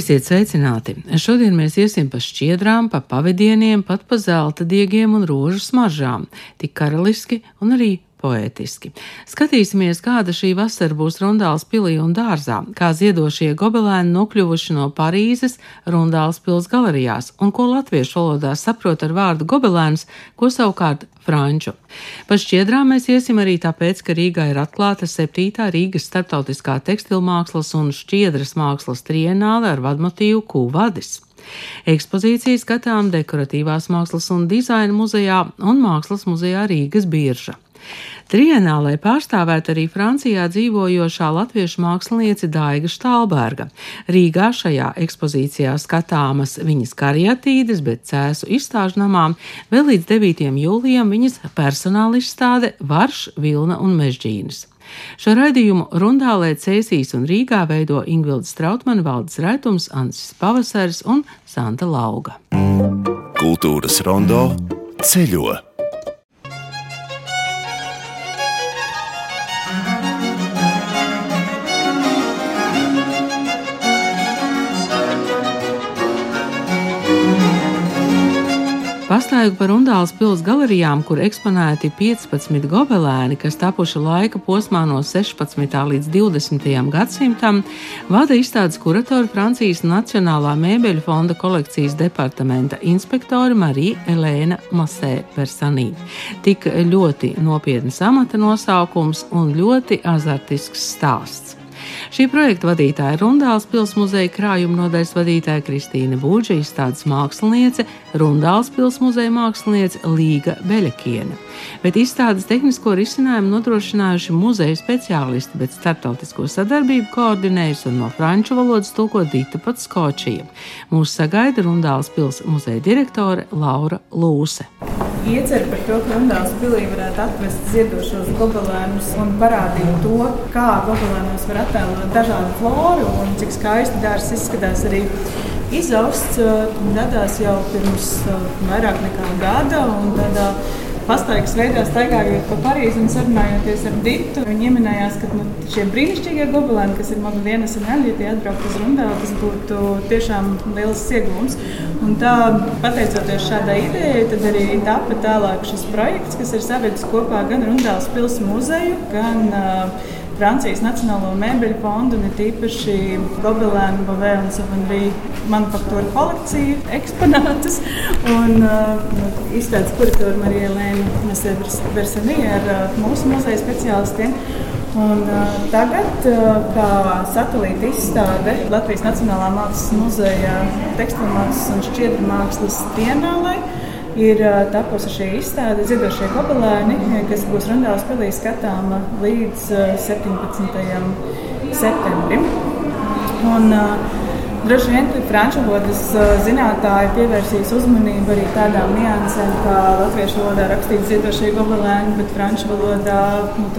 Esiet sveicināti! Šodien mēs iesim pa šķiedrām, pa pavadieniem, pat pa zelta diegiem un rožu smaržām, tik karaliski un arī poētiski. Skatīsimies, kāda šī vasara būs Rundāls pilī un dārzā, kā ziedošie gobelēni nokļuvuši no Parīzes Rundāls pils galerijās un ko latviešu valodā saprot ar vārdu gobelēns, ko savukārt franču. Pa šķiedrām mēs iesim arī tāpēc, ka Rīgā ir atklāta 7. Rīgas starptautiskā tekstilmākslas un šķiedras mākslas trienāle ar vadmotīvu Kūvadis. Ekspozīcija skatām dekoratīvās mākslas un dizaina muzejā un mākslas muzejā Rīgas birža. Trienālē pārstāvēt arī Francijā dzīvojošā latviešu māksliniece Daiga Štālberga. Rīgā šajā ekspozīcijā skatāmas viņas karietīdes, bet cēsu izstāžu namām vēl līdz 9. jūlijam viņas personāla izstāde Varš, Vilna un Mežģīnas. Šo raidījumu Rundālē, Cēsīs un Rīgā veido Ingvilds Strautmane, Valdis Raitums, Ansis Pavasaris un Santa Lauga. Kultūras rondo ceļo. Pastaigu par Undāles pils galerijām, kur eksponēti 15 gobelēni, kas tapuši laika posmā no 16. līdz 20. gadsimtam, vada izstādes kuratori Francijas Nacionālā mēbeļu fonda kolekcijas departamenta inspektori Marija Elēna Masē Persanī. Tik ļoti nopietnas amata nosaukums un ļoti azartisks stāsts. Šī projekta vadītāja ir Rundāls pils muzeja krājuma nodaļas vadītāja Kristīna Būģa, izstādes māksliniece, Rundāls pils muzeja māksliniece Līga Beļakiene. Bet izstādes tehnisko risinājumu nodrošinājuši muzeja speciālisti, bet starptautisko sadarbību koordinējusi un no franču valodas tulko Dita Patskočija. Mūs sagaida Rundāls pils muzeja direktore Laura Lūse. Iecer par to, ka Rundāls pilī varētu atvest ziedošos gobelēnus un parādīt to, kā gobelēnos var attēlot dažādu floru un cik skaisti dārs izskatās arī izausts. Radās jau pirms vairāk nekā gada un tādā pastaigas veidā staigājot pa Parīzi un sarunājoties ar Ditu. Viņi ieminējās, ka nu, šie brīnišķīgie gobelēni, kas ir mana dienas un eļļa, ja tie atbraukt uz Rundālu, tas būtu tiešām liels iegūms. Un tā, pateicoties šādai idejai, tad arī tapa tālāk šis projekts, kas ir savedis kopā gan Rundāls pils muzeju, gan uh, Francijas Nacionālo mēbeļu fondu un tīpaši Gobelēnu, Bavē un Savonrī manufaktūra kolekciju eksponātus. Un uh, izstādes kuratoru Marija Lēna Versanī ar uh, mūsu muzeja speciālistiem. Un, uh, tagad, uh, kā satelīta izstāde Latvijas Nacionālā mākslas muzeja tekstilmākslas un šķiedru mākslas dienālai, ir tapusi šī izstāde Ziedošie gobelēni, kas būs Rundāls pilī skatāma līdz 17. septembrim. Un, Droši vien franču valodas zinātnēji pievērsīs uzmanību arī tādām niansēm, kā latviešu valodā rakstīts ziedošie gobelēni, bet franču valodā nu,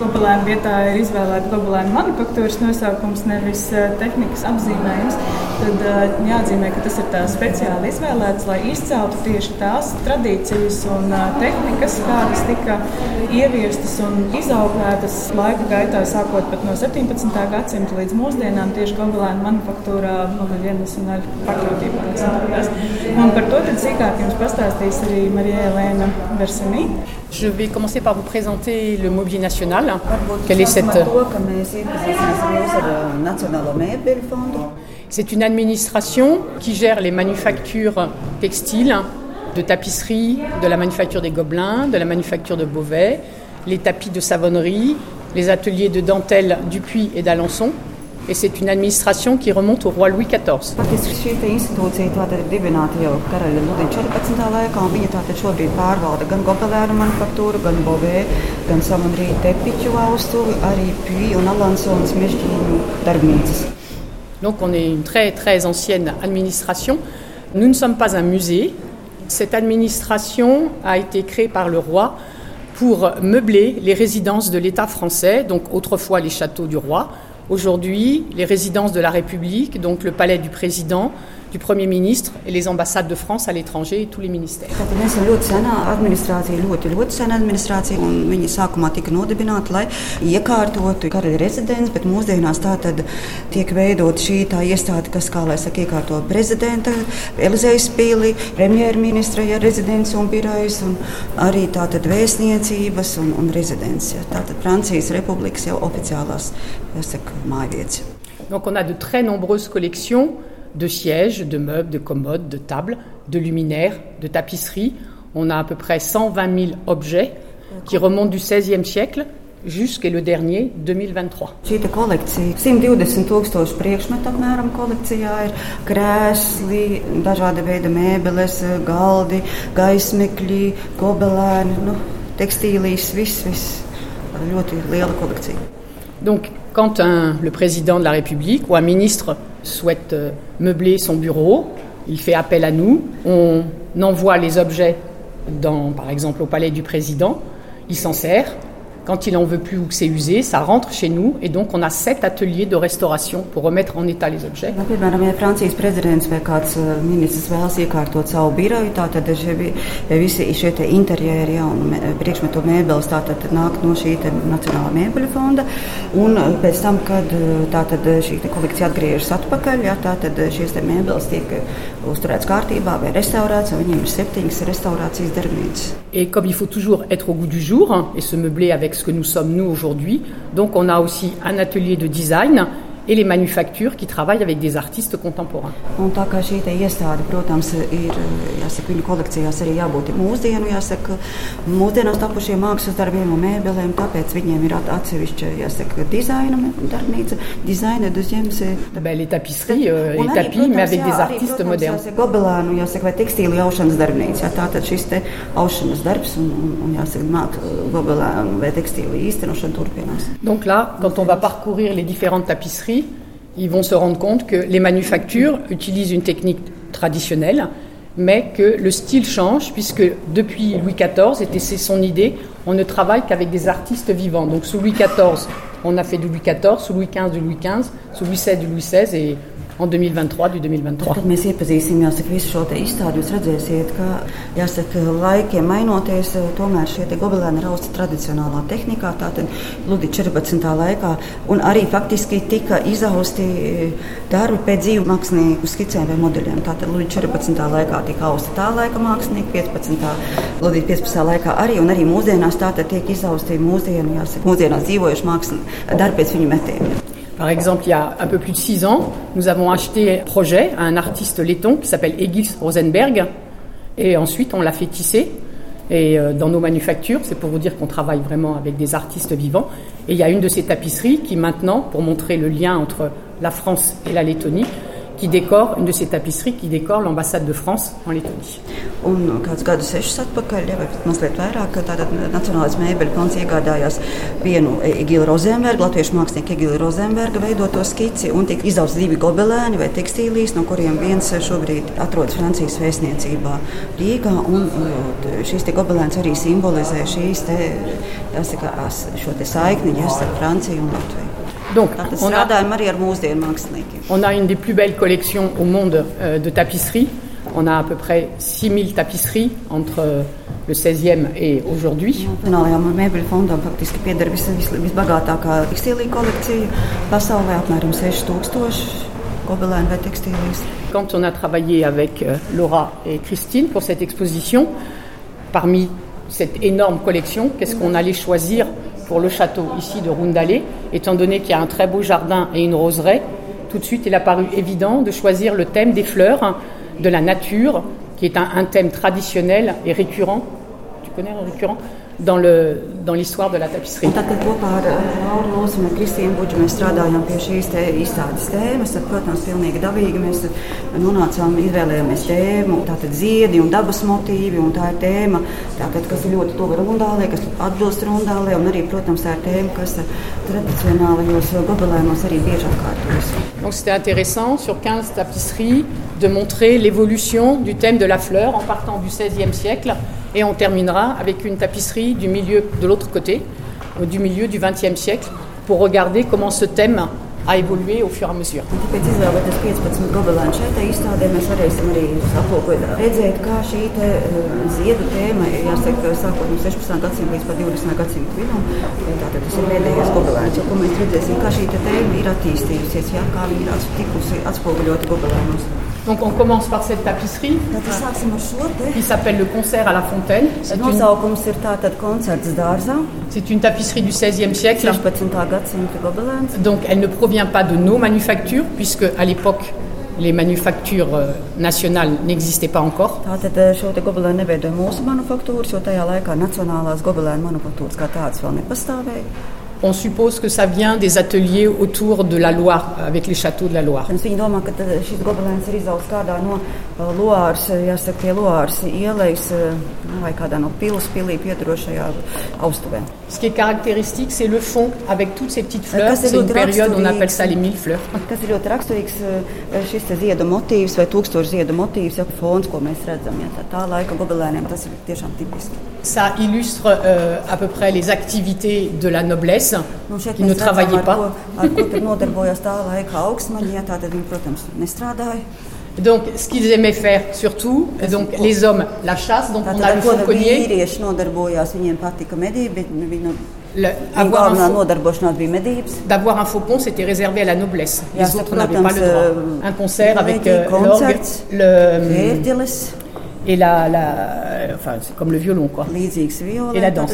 gobelēna vietā ir izvēlēta gobelēna manufaktūras nosaukums, nevis tehnikas apzīmējums tad uh, jāatzīmē, ka tas ir tā speciāli izvēlēts, lai izceltu tieši tās tradīcijas un uh, tehnikas, kādas tika ieviestas un izauklētas laika gaitā, sākot no 17. gadsimta līdz mūsdienām, tieši gobelēna manufaktūrā, mobiļienas un pakļautībā. Un par to sīkāk jums pastāstīs arī Marija Elēna Versenī. Je vais commencer par vous présenter le mobilier national. Cette... C'est une administration qui gère les manufactures textiles, de tapisserie, de la manufacture des Gobelins, de la manufacture de Beauvais, les tapis de savonnerie, les ateliers de dentelle Dupuis et d'Alençon. Et c'est une administration qui remonte au roi Louis XIV. Šī institūcija ir dibināta jau karaļa Ludvika 14. laikā. Viņa tātad šobrīd pārvalda gan gobelēnu manufaktūru, gan bovē, gan samanrīju tepiķu austuvi, arī Puy un Alansons mežģīnu darbnīcas. Donc on est une très très ancienne administration. Nous ne sommes pas un musée. Cette administration a été créée par le roi pour meubler les résidences de l'État français, donc autrefois les châteaux du roi, aujourd'hui les résidences de la République, donc le palais du président, du Premier ministre et les ambassades de France à l'étranger et tous les ministères. Donc on a de très nombreuses collections de sièges, de meubles, de commodes, de tables, de luminaires, de tapisseries. On a à peu près 120 000 objets qui remontent du XVIe siècle jusqu'à le dernier 2023. Šī te kolekcija 120 tūkstoši priekšmetu apmēram kolekcijā ir krēsli, dažāda veida mēbeles, galdi, gaismekļi, gobelēni, nu, tekstīlijas, viss, viss. Ļoti liela kolekcija. Donc, quand un- le président de la République ou un ministre souhaite euh, meubler son bureau, il fait appel à nous, on envoie les objets dans, par exemple au palais du président, il s'en sert. Quand il en veut plus ou que c'est usé, ça rentre chez nous et donc on a sept ateliers de restauration pour remettre en état les objets. Nu, piemēram, ja Francijas prezidents vai kāds ministrs vēlas iekārtot savu biroju, tā tad šie, vi- visi šie te interjeri ja, un mē- priekšmetu mēbeles tā tad nāk no šī te Nacionālā mēbeļu fonda. Un pēc tam, kad tā tad šī te kolekcija atgriežas atpakaļ, ja, tā tad šīs te mēbeles tiek uzturētas kārtībā vai restaurētas, un viņiem ir septiņas restaurācijas darbnīcas. Et comme il faut toujours être au goût du jour hein, et se meubler avec ce que nous sommes nous aujourd'hui, donc on a aussi un atelier de design et les manufactures qui travaillent avec des artistes contemporains. Un tā kā šī te iestāde, protams, ir jāsaka, viņu kolekcijās arī jābūt mūsdienu, jāsaka, mūsdienās tapušiem mākslas darbiem un mēbelēm, tāpēc viņiem ir at- atsevišķa, jāsaka, dizaina darbnīca, dizaina duziems. Ben, les tapisseries euh, tapis, mais avec des artistes modernes. Jāsaka, gobelēnu, jāsaka, vai tekstīlu aušanas darbnīca. Jā, tātad šis te aušanas darbs un, un, un jāsaka, māk gobelēnu vai tekstīlu īstenošana turpinās. Donc là, quand on va parcourir les différentes tapisseries, ils vont se rendre compte que les manufactures utilisent une technique traditionnelle, mais que le style change, puisque depuis Louis XIV, et c'est son idée, on ne travaille qu'avec des artistes vivants. Donc sous Louis XIV, on a fait du Louis XIV, sous Louis XV du Louis XV, sous Louis XVI du Louis XVI et en 2023 du 2023. Kad mēs iepazīsim jāsaka, visu šo izstādi, jūs redzēsiet, ka jāsaka, laikiem mainoties, tomēr šie gobelēni rausti tradicionālā tehnikā, tātad Ludi 14. laikā, un arī faktiski tika izausti darbi pēc dzīvu mākslinieku skicēm vai modeļiem. Tātad Ludi 14. laikā tika austa tā laika mākslinieki, 15. Ludi 15. laikā arī, un arī mūsdienās tātad tiek izausti mūsdienu, jāsaka, mūsdienās dzīvojuši mākslinieki darbi pēc viņu metieniem. Par exemple, il y a un peu plus de six ans, nous avons acheté un projet à un artiste laiton qui s'appelle Egil Rosenberg. Et ensuite, on l'a fait tisser. Et euh, dans nos manufactures, c'est pour vous dire qu'on travaille vraiment avec des artistes vivants. Et il y a une de ces tapisseries qui maintenant, pour montrer le lien entre la France et la Lettonie, qui décore, une de ces tapisseries qui décore l'ambassade de France en Lettonie. Un kāds gadus sešus atpakaļ, ja, vai mazliet vairāk, tātad Nacionālais mēbeļu fonds iegādājās vienu Egilu Rozenbergu, latviešu mākslinieku Egilu Rozenbergu veidoto skici, un tika izdauts divi gobelēni vai tekstīlijas, no kuriem viens šobrīd atrodas Francijas vēstniecībā Rīgā, un šīs te gobelēns arī simbolizē šīs te, jāsaka, šo te saikni, jāsaka, Franciju un Latviju. Donc, Tātad on a, on une des plus belles collections au monde euh, de tapisseries. On a à peu près 6000 tapisseries entre euh, le 16e et aujourd'hui. Nacionālajām mēbeļu fondam faktiski pieder vis, vis, visbagātākā tekstīlija kolekcija pasaulē, apmēram 6000 gobelēnu vai tekstīlijas. Quand on a travaillé avec euh, Laura et Christine pour cette exposition, parmi cette énorme collection, qu'est-ce qu'on allait choisir pour le château ici de Rundale, étant donné qu'il y a un très beau jardin et une roseraie, tout de suite il a paru évident de choisir le thème des fleurs, de la nature, qui est un, un thème traditionnel et récurrent. Tu connais le récurrent? Dans l'histoire de la tapisserie. Un tad, kad kopā ar Lauru Lūsu un Kristīnu Buģu mēs strādājām pie šīs te izstādes tēmas, tad, protams, pilnīgi dabīgi mēs nonācām, izvēlējāmies tēmu, tātad ziedi un dabas motīvi, un tā ir tēma, tātad, kas ir ļoti tuva rundālē, kas atbilst rundālē, un arī, protams, tā ir tēma, kas tradicionālajos gobelēnos arī biežāk kārtojas. Donc c'était intéressant sur 15 tapisseries de montrer l'évolution du thème de la fleur en partant du XVIe siècle et on terminera avec une tapisserie du milieu de l'autre côté, euh, du milieu du XXe siècle, pour regarder comment ce thème a évolué au fur et à mesure. Tāpēc, izvēlēties 15 gobelēnu šeit izstādē, mēs varēsim arī aplūkot, redzēt, kā šī te, ziedu tēma, jāsaka, sākot no 16. gadsimta līdz pat 20. gadsimta vidum, tātad tas ir pēdējais gobelēns, jo, ko mēs redzēsim, kā šī tēma ir attīstījusies, jā, kā viņa ir tikusi atspoguļota gobelēnos. Donc on commence par cette tapisserie qui s'appelle le concert à la fontaine. C'est une, tapisserie du XVIe siècle. 16. gadsimta gobelēns. Donc elle ne provient pas de nos manufactures, puisque à l'époque les manufactures euh, nationales n'existaient pas encore. Tātad eh, šo te gobelēnu neveidoja mūsu manufaktūras, jo tajā laikā nacionālās gobelēnu manufaktūras kā tādas vēl nepastāvēja. On suppose que ça vient des ateliers autour de la Loire, avec les châteaux de la Loire. Un Viņi domā, ka tad šis gobelēns ir izaugs kādā no uh, Loāras, eh, jāsaka, pie Loāras ielas eh, vai kādā no pilas pilī piedarošajā austuvē. Ce qui est caractéristique, c'est le fond avec toutes ces petites fleurs. C'est une période, on appelle ça les mille fleurs. Kas ir ļoti raksturīgs, šis te ziedu motīvs vai tūkstošu ziedu motīvs, ja fons, ko mēs redzam. Ja, tā, tā laika gobelēniem tas ir tiešām tipiski. Ça illustre euh, à peu près les activités de la noblesse Nu, qui ne travaillait ar pas. ko, ar ko tad nodarbojās tā laika augsmaņi. Ja, tā tad viņi, protams, nestrādāja. Donc, ce qu'ils aimaient faire surtout, donc les hommes, la chasse. Donc, on a ar le fauconnier. Le- avoir, d'avoir un faucon, c'était réservé à la noblesse. Les Jāsaka, autres n'avaient pas le droit. euh, Un concert avec euh, l'orgue, le, ērģeles, et la, la- enfin, c'est comme le violon, quoi. Et la danse.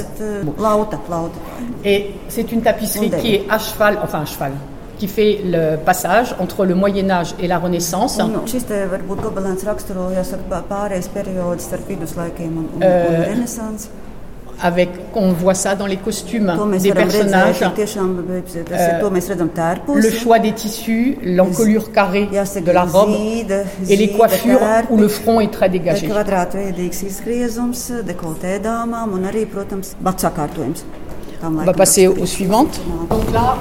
Et c'est une tapisserie qui est à cheval, enfin à cheval, qui fait le passage entre le Moyen Âge et la Renaissance. Un, šis te varbūt gobelēns raksturo, jāsaka, pā- pārējais periods starp viduslaikiem un, un, Euh, un renesansi. Avec, on voit ça dans les costumes To mēs des varam personnages. redzēt, tiešām, tas ir, to mēs redzam tērpos. Le choix des tissus, l'encolure carrée Jāsaka, de la robe zīda, et les zīda coiffures tērpi, où le front est très dégagé. Kvadrātveidīgs izgriezums, dekoltē dāmām un arī, protams, bats sakārtojums. Tam On va laikam passer aux raksturīgs. suivantes. Donc là,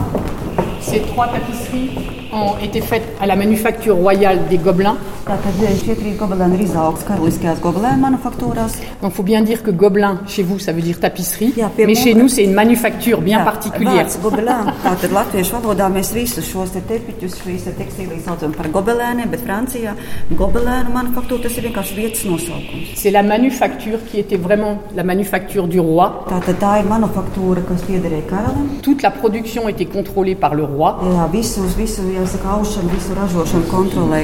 ces trois tapisseries ont été faites à la manufacture royale des Gobelins. Tātad šie trīs gobelēni ir izaugts karaliskajās gobelēnu manufaktūrās. Donc il faut bien dire que Gobelin, chez vous, ça veut dire tapisserie, Jā, pie mais mums- chez nous, c'est une manufacture bien Jā, particulière. vārds Gobelēni. Tātad latviešu valodā mēs visus šos te tepiķus, šīs te tekstīlijas saucam par gobelēniem, bet Francijā gobelēnu manufaktūra tas ir vienkārši vietas nosaukums. C'est la manufacture qui était vraiment la manufacture du roi. Tātad tā ir manufaktūra, kas piederēja karalim. Toute la production était contrôlée par le roi. Jāsaka, visu ražošanu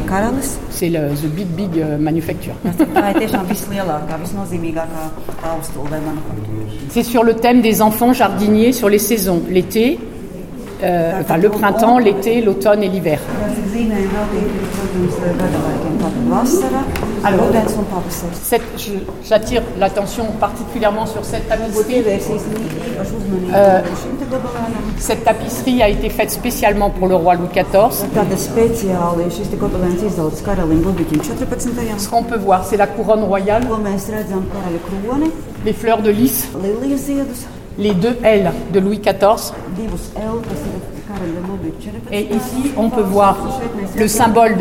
karalis. C'est le the big big euh, manufacture. Tā ir tiešām vislielākā, visnozīmīgākā austula vai manufaktūra. C'est sur le thème des enfants jardiniers sur les saisons, l'été, euh, enfin le printemps, l'été, l'automne et l'hiver. Jāsaka, zīmējumi veltīti, protams, gada laikiem. Tātad vasara, rudens un pavasaris. Cette- je- J'attire l'attention particulièrement sur cette tapisserie. Pievērsīsim īpašu uzmanību Euh, šim te gobelēnam. Cette tapisserie a été faite spécialement pour le roi Louis XIV. Tātad speciāli šis te gobelēns izaugs karalim Ludviģim 14. Ce qu'on peut voir, c'est la couronne royale, Ko mēs redzam karaļa kroni, les fleurs de lys, lilijas ziedus, les deux L de Louis XIV. divus L, kas ir karaļa Ludviģa 14. Et ici, on peut voir le symbole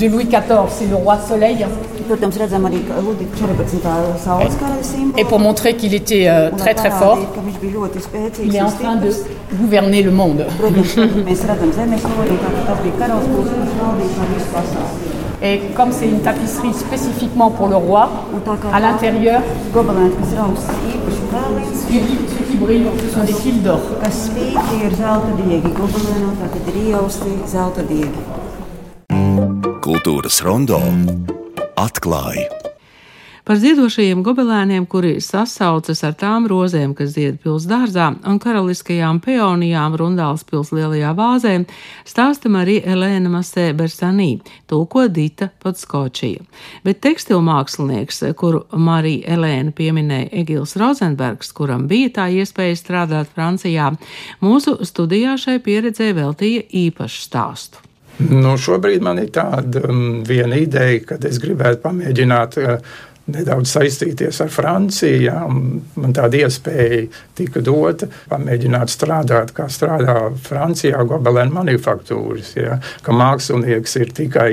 de Louis XIV, c'est le roi soleil. Protams, redzam arī ka Ludviģa 14. saules karaļa simbolu. Et pour montrer qu'il était euh, Un lai très très fort, parādītu, ka viņš bija ļoti spēcīgs il est un en train de stiprs. gouverner le monde. Protams, mēs redzam zemes nolīku, ka tas bija karalis, kurš valdīja par visu pasauli. Et comme c'est une tapisserie spécifiquement pour le roi, Un tā kā à l'intérieur, gobelēns, kas ir augsts īpaši karalis, ce qui ce qui brille, ce sont des fils d'or. kas spīd, ir zelta diegi. Gobelēnā tātad ir iejausti zelta diegi. Kultūras rondo atklāja Par ziedošajiem gobelēniem, kuri sasaucas ar tām rozēm, kas zied pils dārzā, un karaliskajām peonijām Rundāls pils lielajā vāzē, stāsta Marija Elēna Masē Bersanī, tulko Dita Podskočija. Bet tekstilmākslinieks, kuru Marija Elēna pieminēja Egils Rozenbergs, kuram bija tā iespēja strādāt Francijā, mūsu studijā šai pieredzē veltīja īpašu stāstu. Nu, šobrīd man ir tāda um, viena ideja, ka es gribētu pamēģināt uh, nedaudz saistīties ar Franciju. Un man tāda iespēja tika dota pamēģināt strādāt, kā strādā Francijā gobelēna manufaktūras. Jā, ka mākslinieks ir tikai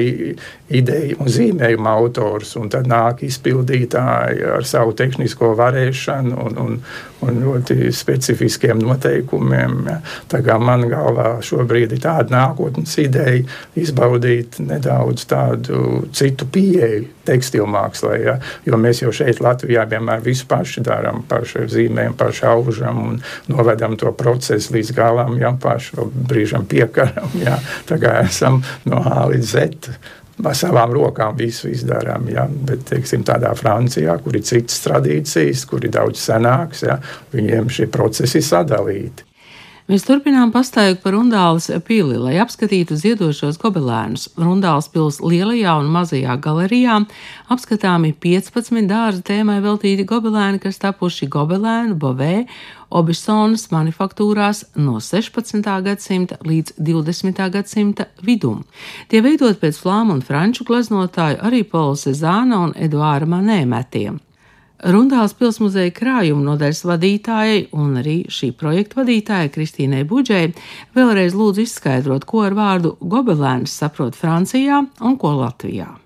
ideja un zīmējuma autors, un tad nāk izpildītāji ar savu tehnisko varēšanu un, un, un ļoti specifiskiem noteikumiem. Ja. Tā kā man galvā šobrīd ir tāda nākotnes ideja izbaudīt nedaudz tādu citu pieeju tekstilmākslā. Ja. Jo mēs jau šeit Latvijā vienmēr visu paši darām, paši zīmējam, paši aužam un novedam to procesu līdz galam, ja paši brīžam piekaram. Ja. Tā kā esam no A līdz Z ar savām rokām visu izdarām. Ja? Bet, teiksim, tādā Francijā, kur ir citas tradīcijas, kur ir daudz senāks, ja? viņiem šie procesi ir sadalīti. Mēs turpinām pastaigu par Rundāles pili, lai apskatītu ziedošos gobelēnus. Rundāles pils lielajā un mazajā galerijā apskatāmi 15 dārza tēmai veltīti gobelēni, kas tapuši gobelēnu, bovē, Obisonas manufaktūrās no 16. gadsimta līdz 20. gadsimta vidum. Tie veidot pēc flāmu un franču gleznotāju arī Paula Cezāna un Eduāra Manē metiem. Rundāls pilsmuzeja krājuma nodaļas vadītājai un arī šī projekta vadītājai Kristīnai Budžai vēlreiz lūdzu izskaidrot, ko ar vārdu gobelēns saprot Francijā un ko Latvijā.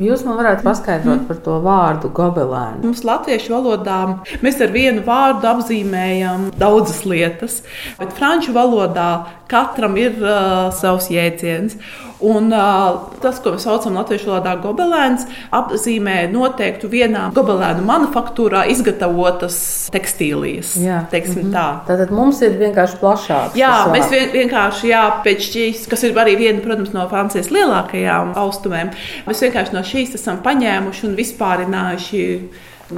Jūs man varētu paskaidrot par to vārdu gobelēnu. Mums latviešu valodā mēs ar vienu vārdu apzīmējam daudzas lietas, bet franču valodā katram ir uh, savs jēdziens. Un, uh, tas, ko mēs saucam latviešu valodā gobelēns, apzīmē noteiktu vienā gobelēnu manufaktūrā izgatavotas tekstīlijas. Jā, mm -hmm. tā. Tātad mums ir vienkārši plašāk. Jā, mēs vien, vienkārši, jā, pēc šīs, kas ir arī viena, protams, no Francijas lielākajām austumēm, mēs vienkārši no šīs esam paņēmuši un vispārinājuši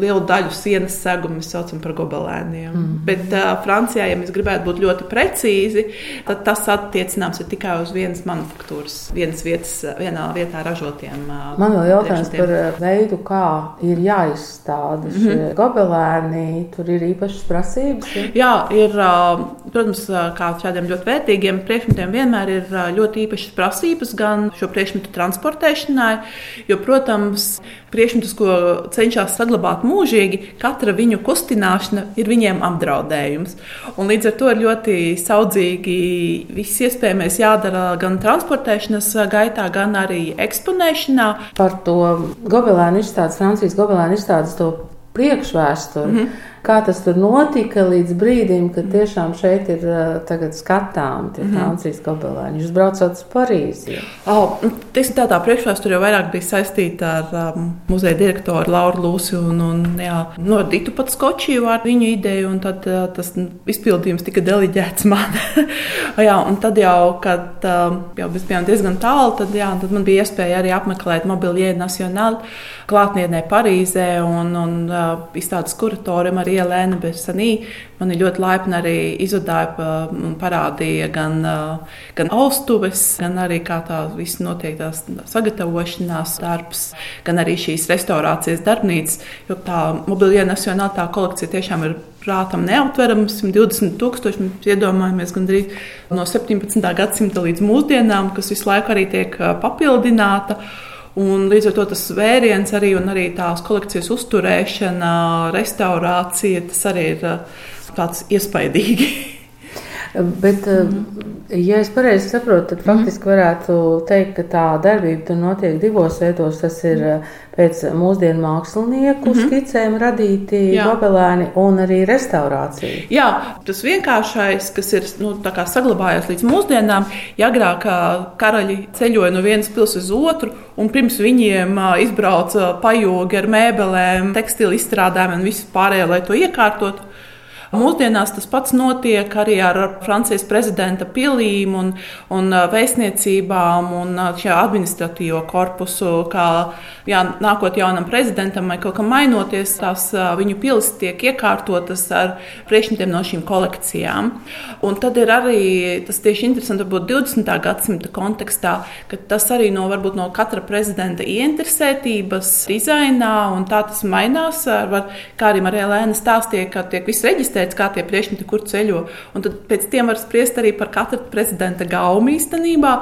lielu daļu sienas segumu mēs saucam par gobelēniem. Mm. Bet uh, Francijā, ja mēs gribētu būt ļoti precīzi, tad tas attiecināms ir tikai uz vienas manufaktūras, vienas vietas, vienā vietā ražotiem. Uh, Man vēl jautājums par veidu, kā ir jāizstāda šie mm -hmm. gobelēni. Tur ir īpašas prasības. Ja? Jā, ir, uh, protams, kā šādiem ļoti vērtīgiem priekšmetiem vienmēr ir ļoti īpašas prasības gan šo priekšmetu transportēšanai, jo, protams, priekšmetus, ko cenšas saglabāt mūžīgi, katra viņu kustināšana ir viņiem apdraudējums. Un līdz ar to ir ļoti saudzīgi viss iespējamais jādara gan transportēšanas gaitā, gan arī eksponēšanā. Par to gobelēnu izstādes, Francijas gobelēnu izstādes priekšvēsturi. Mm -hmm Kā tas tur notika līdz brīdim, kad tiešām šeit ir uh, skatām tie -hmm. Francijas gobelēni? Jūs braucat uz Parīzi. Oh, Tieši tā, tā priekšvēsture jau vairāk bija saistīta ar um, muzeja direktoru Lauru Lūsu un, un jā, no Ditu pat Skočiju ar viņu ideju, un tad uh, tas izpildījums tika deliģēts man. jā, un tad jau, kad uh, jau mēs bijām diezgan tālu, tad, jā, tad man bija iespēja arī apmeklēt Mobilie Nacionālu klātniednē Parīzē un, un uh, izstādes kuratoriem arī Elēna Besanī mani ļoti laipni arī izvadāja un parādīja gan, gan austuves, gan arī kā tā viss notiek, tās sagatavošanās darbs, gan arī šīs restaurācijas darbnīcas, jo tā mobilie nacionālā kolekcija tiešām ir prātam neaptverams. 120 tūkstoši mēs iedomājamies gandrīz no 17. gadsimta līdz mūsdienām, kas visu laiku arī tiek papildināta. Un līdz ar to tas vēriens arī, arī tās kolekcijas uzturēšana, restaurācija, tas arī ir tāds iespaidīgi. Bet, eh, ja es pareizi saprotu, tad faktiski varētu teikt, ka tā darbība tur notiek divos veidos. Tas ir eh, pēc mūsdienu mākslinieku mm -hmm. skicēm radīti gobelēni un arī restaurācija. Jā, tas vienkāršais, kas ir nu, saglabājies līdz mūsdienām, ja agrāk karaļi ceļoja no vienas pilsētas uz otru, un pirms viņiem izbrauca pajogi ar mēbelēm, tekstilu izstrādājumiem un visu pārējo, lai to iekārtotu. Mūsdienās tas pats notiek arī ar Francijas prezidenta pilīm un, un vēstniecībām un administratīvo korpusu. Kā jā, nākot jaunam prezidentam vai kaut kam mainoties, tās viņu pilis tiek iekārtotas ar priekšmetiem no šīm kolekcijām. Un tad ir arī tas tieši interesanti, varbūt 20. gadsimta kontekstā, ka tas arī no, varbūt, no katra prezidenta ieinteresētības dizainā un tā tas mainās. Var, kā arī Marija Lēna stāstīja, ka tiek viss reģistrēts izvērtēts, kā tie priekšmeti kur ceļo. Un tad pēc tam var spriest arī par katra prezidenta gaumu īstenībā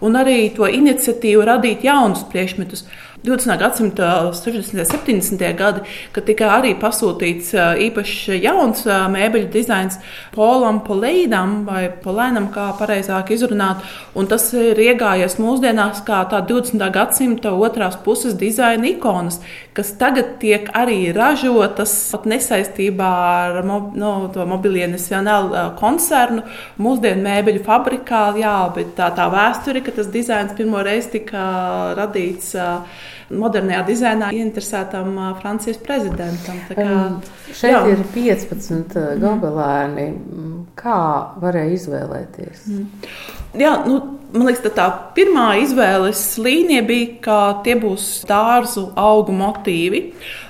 un arī to iniciatīvu radīt jaunus priekšmetus. 20. gadsimta 60. un 70. gadi, kad tika arī pasūtīts īpašs jauns mēbeļu dizains Polam Poleidam vai Polēnam, kā pareizāk izrunāt. Un tas ir iegājies mūsdienās kā tā 20. gadsimta otrās puses dizaina ikonas, kas tagad tiek arī ražotas pat nesaistībā ar no, to mobilie nacionālu koncernu, mūsdienu mēbeļu fabrikā, jā, bet tā, tā vēsture, ka tas dizains pirmo reizi tika radīts modernajā dizainā ieinteresētam Francijas prezidentam. Kā, um, šeit jā. ir 15 gobelēni. Kā varēja izvēlēties? Mm. Jā, nu, man liekas, tā pirmā izvēles līnija bija, ka tie būs dārzu augu motīvi.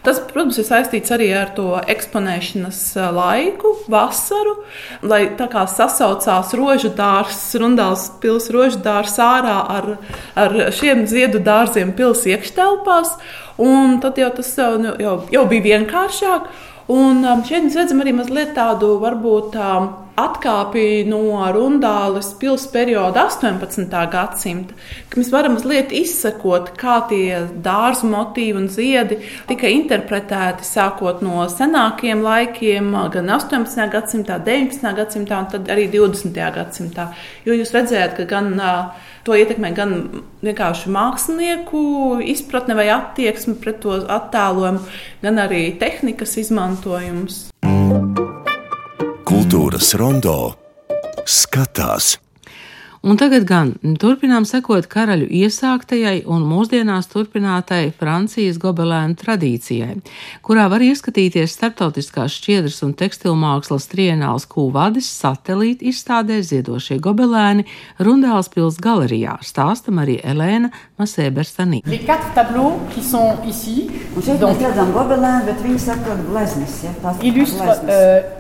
Tas, protams, ir saistīts arī ar to eksponēšanas laiku, vasaru, lai tā kā sasaucās rožu dārsts, rundāls pils rožu dārsts ārā ar, ar šiem ziedu dārziem pils iekštelpās. Un tad jau tas jau, jau, jau bija vienkāršāk. Un šeit mēs redzam arī mazliet tādu varbūt. Um, atkāpi no Rundāles pilsētas perioda 18. gadsimta, ka mēs varam mazliet izsekot, kā tie dārzu motīvi un ziedi tika interpretēti sākot no senākiem laikiem, gan 18. gadsimtā, 19. gadsimtā un tad arī 20. gadsimtā. Jo jūs redzējat, ka gan to ietekmē gan vienkārši mākslinieku izpratne vai attieksme pret to attēlojumu, gan arī tehnikas izmantojums. Kultūras rondo skatās. Un tagad gan turpinām sekot karaļu iesāktajai un mūsdienās turpinātai Francijas gobelēnu tradīcijai, kurā var ieskatīties starptautiskās šķiedras un tekstilmākslas trienāls kūvadis satelīta izstādē ziedošie gobelēni Rundāls pils galerijā, stāstam arī Elēna Masēberstanī. Un šeit mēs redzam gobelēnu, bet viņi saka gleznis, ja? Illustre, uh,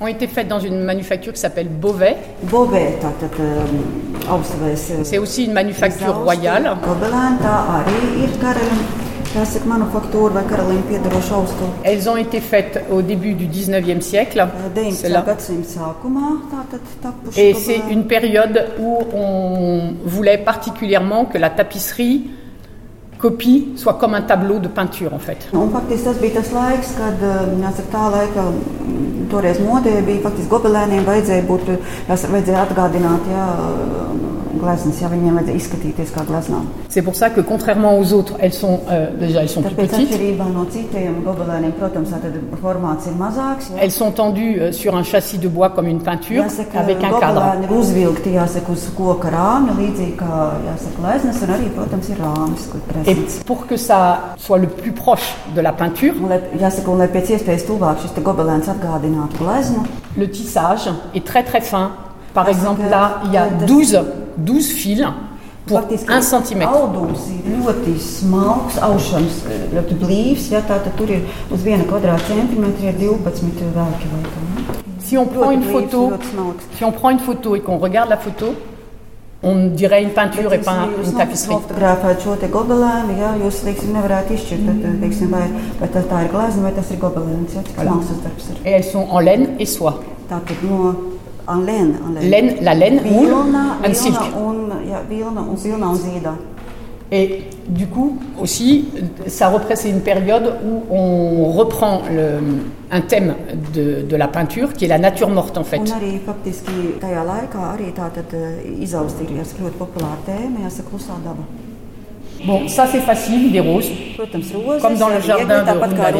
ont été faites dans une manufacture qui s'appelle Beauvais. Beauvais, tātad um, augstākais. Uh, C'est aussi une manufacture royale. Elles ont été faites au début du 19e siècle. Et c'est une période où on voulait particulièrement que la tapisserie copie soit comme un tableau de peinture en fait. Un faktiski tas bija tas laiks, kad jāsaka, tā laika toreiz modē bija faktiski gobelēniem vajadzēja būt, vajadzēja atgādināt, jā, gleznas, ja viņiem vajadzēja izskatīties kā gleznām. C'est pour ça que contrairement aux autres, elles sont euh, déjà elles sont plus petites. no citiem gobelēniem, protams, tad formāts ir mazāks. Jā. Elles sont tendues euh, sur un châssis de bois comme une peinture jāsaka, avec un cadre. uzvilkti, jāsaka, uz koka rāmja, līdzīgi kā, jāsaka, gleznas, un arī, protams, ir rāmis, kur Et pour que ça soit le plus proche de la peinture, le tissage est très très fin. Par exemple, là, il y a 12, 12 fils pour 1 cm. Si on prend une photo, si on prend une photo et qu'on regarde la photo, on dirait une peinture et pas une tapisserie. Fotografēt šo te gobelēnu, jā, jūs, teiksim, nevarētu izšķirt, tad, teiksim, vai, vai tā, tā ir glezna vai tas ir gobelēns, jā, cik mākslas darbs ir. Et elles sont en laine et soie. Tātad no en laine, en laine. Laine, la laine, silk. Un, zīda. Et du coup, aussi, ça représente une période où on reprend le, un thème de, de, la peinture, qui est la nature morte en fait. Daba. Bon, ça c'est facile, des roses. Comme dans le jardin de Rundale.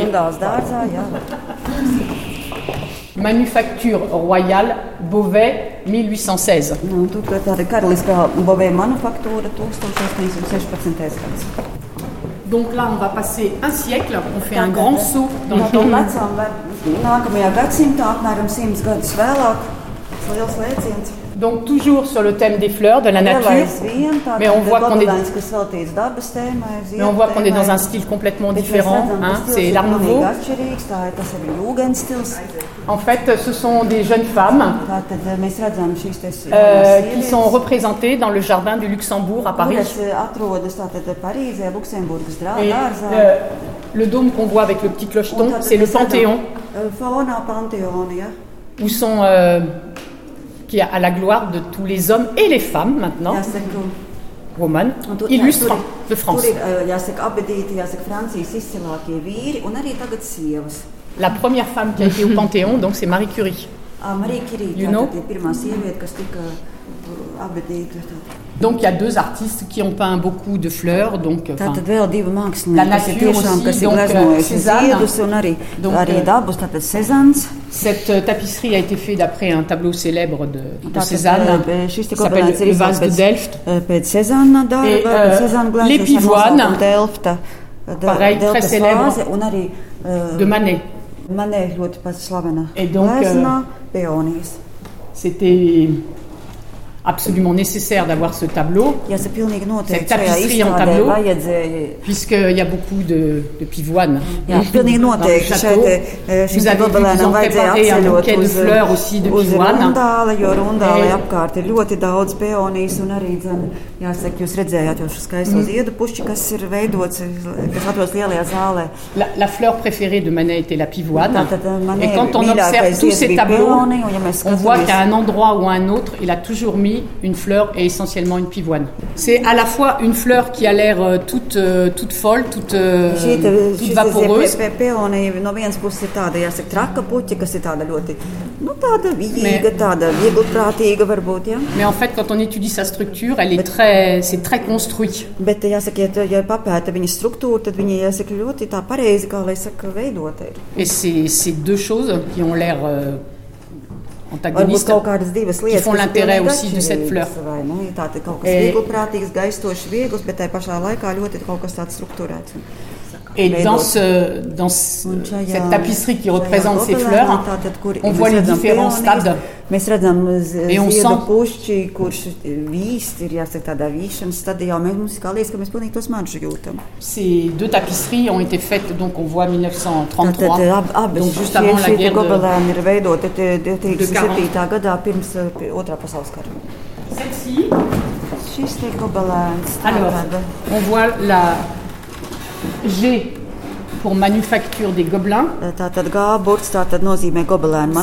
Manufacture royale Beauvais 1816. Nu, tur tāda karaliskā Beauvais manufaktūra 1816. gads. Donc là, on va passer un siècle, on fait un grand saut dans le temps. Nākamajā gadsimtā, apmēram 100 gadus vēlāk, tas liels lēciens. Donc toujours sur le thème des fleurs, de la nature, mais on voit qu'on est, mais on voit qu'on est dans un style complètement différent. Hein, c'est l'art nouveau. En fait, ce sont des jeunes femmes euh, qui sont représentées dans le jardin du Luxembourg à Paris. Et le, le dôme qu'on voit avec le petit clocheton, c'est le Panthéon. Où sont euh, qui est à la gloire de tous les hommes et les femmes maintenant. romanes, Un tur- illustres tur- de France. Tur ir eh, jāsaka, abadīti, jāsaka, Francijas izcilākie vīri un arī tagad sievas. La première femme qui a été au Panthéon, donc c'est Marie Curie. Ā, Marija Kirīte, You know? Donc il y a deux artistes qui ont peint beaucoup de fleurs. Donc, Tātad vēl divi La mākslinieki, kas ir nature tiešām, aussi, kas ir donc, gleznojuši Cézanne. ziedus un arī, Donc, arī euh, dabus, tātad Cezans. cette euh, tapisserie a été faite d'après un tableau célèbre de, de Cézanne šis qui s'appelle Le vase de Delft. pēc darba, Et, pēc euh, gleznošanas les pivoines. Pareil, très célèbre. vāze Un arī de Manet. manē ļoti pats slavena Et donc, glezna peonijas. C'était absolument nécessaire d'avoir ce tableau, Jāsaka, pilnīgi noteikti Cette šajā tapisserie en izstādē tableau. vajadzēja puisqu'il y a beaucoup de, de pivoines. Jā, pilnīgi dans le noteikti. château. Šeit eh, Vous šim avez vu, ils gobelēnam ont vajadzēja préparé un apceļot bouquet de uz, fleurs aussi de uz pivoine. rundāla, jo rundāla Et- apkārt ir ļoti daudz peonijas un arī, dzen, jāsaka, jūs redzējāt jau šo skaisto Mm. ziedu pušķi, kas ir veidots, kas atrodas lielajā zālē. La, la fleur préférée de Manet était la pivoine. Tātad eh, man Et quand on observe tous ces tableaux, on voit qu'à un endroit ou à un autre, il a toujours mis une fleur et essentiellement une pivoine. C'est à la fois une fleur qui a l'air euh, toute, euh, toute folle, toute, euh, Šī te- toute šis vaporeuse, pe- pe- peonija no vienas puses ir tāda, jāsaka, traka puķa, kas ir tāda ļoti, nu, tāda vīga, tāda vieglprātīga varbūt, jā. mais en fait, quand on étudie sa structure, elle est très, c'est très construit. Bet, jāsaka, ja, tu- ja papēta viņas struktūru, tad viņa, jāsaka, ļoti tā pareizi, kā lai saka, veidota ir. Et c'est c'est deux choses qui ont l'air euh, Varbūt kaut kādas divas lietas, l'intérêt pilnīgi aussi de cette fleur. Vai, nu, tā ir kaut kas Et- vieglprātīgs, gaistošs, viegls, bet tajā pašā laikā ļoti kaut kas tāds struktūrēts. Et dans, cette tapisserie qui représente ces fleurs, on voit les différents stades. Et on sent. Ces deux tapisseries ont été faites, donc on voit 1933, donc juste avant la guerre de, de 40. Celle-ci, alors, on voit la, G pour manufacture des gobelins. Tātad gāburts, tā tad nozīmē gobelēnu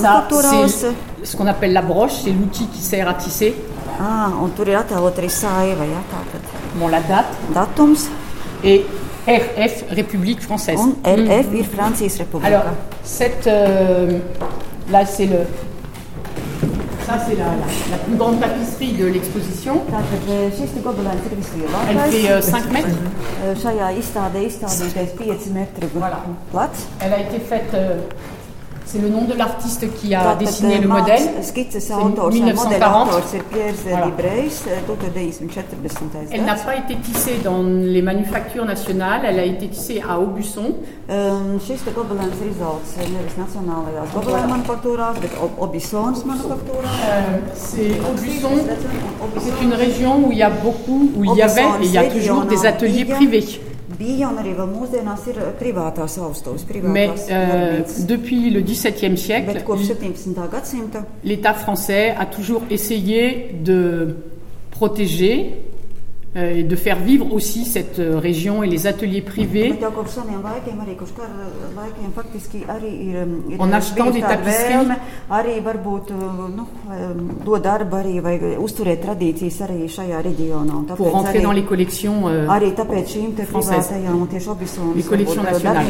c'est ce qu'on appelle la broche, c'est l'outil qui sert à tisser. Ah, un tur ir attēlot arī saiva, jā, tātad Bon, la date. datums. Et RF, République française. Un RF ir Francijas republika. Alors, cette. euh, là, c'est le. Ça, c'est la, la- la plus grande tapisserie de l'exposition. Tātad eh, šis te gobelēns ir Elle fait euh, vislielākais. 5 mètres. Eh, Šajā izstādē izstādītais 5 metru Voilà. plats. Elle a été faite. euh, c'est le nom de l'artiste qui a dessiné eh, le modèle. Vai 1940. modeļa autors ir Piers Voilà. Librejs, 1940. Elle n'a pas été tissée dans les manufactures nationales, elle a été tissée à Aubusson. Obisonas manufaktūrā. Euh, c'est Aubusson, c'est une région où il y a beaucoup, où il y avait et il y a toujours des ateliers privés. Bija un arī vēl mūsdienās ir privātās austuves, Mais euh, depuis le XVIIe siècle, Bet kopš 17. gadsimta l'État français a toujours essayé de protéger euh, et de faire vivre aussi cette euh, région et les ateliers privés en achetant des tapisseries. Pour rentrer dans les collections euh, françaises, les collections nationales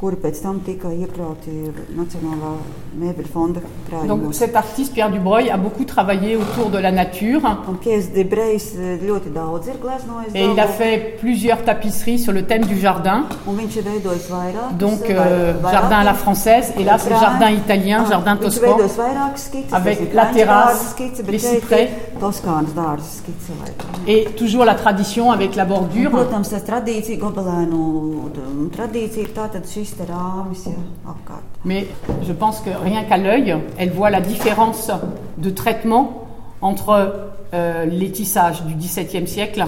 darbnīcām tika uzticēts veidot projektus, un kuri pēc tam tika iekļauti Nacionālā mēbeļu fonda Donc cet artiste Pierre Dubreuil a beaucoup travaillé autour de la nature Un Pies Debrejs ļoti daudz ir gleznojis. et il a fait plusieurs tapisseries sur le thème du jardin. Un viņš ir veidojis vairāk. Donc euh, jardin à la française et là c'est jardin italien, jardin Viņš toscan. veidos vairākas skices. Avec la terrasse, les cyprès. Toskānas dārza skice. laikam. Et toujours la tradition avec la bordure. Protams, tas tradīcija, gobelēnu d- tradīcija ir tātad šis te rāmis ja, apkārt. Mais je pense que rien qu'à l'œil, elle voit la différence de traitement entre euh, les tissages du XVIIe siècle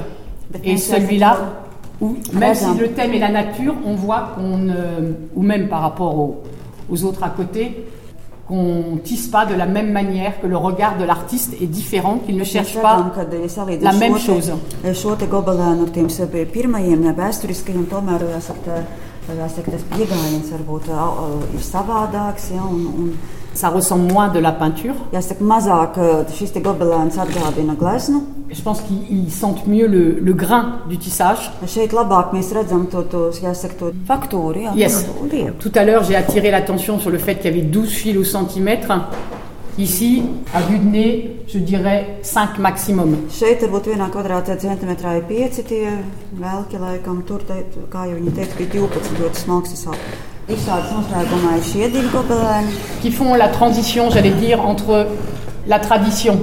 et celui-là, où même si le thème est la nature, on voit qu'on, ne- ou même par rapport aux, aux autres à côté, qu'on tisse pas de la même manière, que le regard de l'artiste est différent, qu'il ne cherche pas la même chose. te- Šo te gobelēnu ar tiem sevi pirmajiem ne, vēsturiskajiem, tomēr jāsaka, tā, jāsaka, tas pieejams varbūt ā, ā, ir savādāks. Ja, un, un, Ça ressemble moins de la peinture. Eh. Je pense qu'ils sentent mieux le, le grain du tissage. Yes. Tout à l'heure, j'ai attiré l'attention sur le fait qu'il y avait 12 fils au centimètre. Ici, à vue de nez, je dirais 5 maximum qui font la transition, j'allais dire, entre la tradition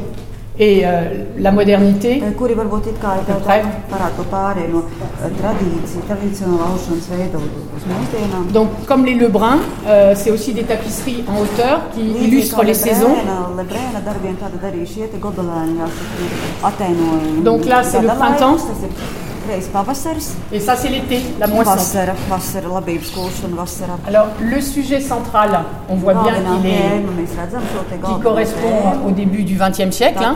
et euh, la modernité. Donc, comme les Lebrun, euh, c'est aussi des tapisseries en hauteur qui illustrent les saisons. Donc là, c'est le printemps reiz pavasaris, Et ça, c'est l'été, la moisson. vasara, vasara, labības kūšana, vasara. Alors, le sujet central, on voit bien qu'il est, qui correspond au début du XXe siècle. hein.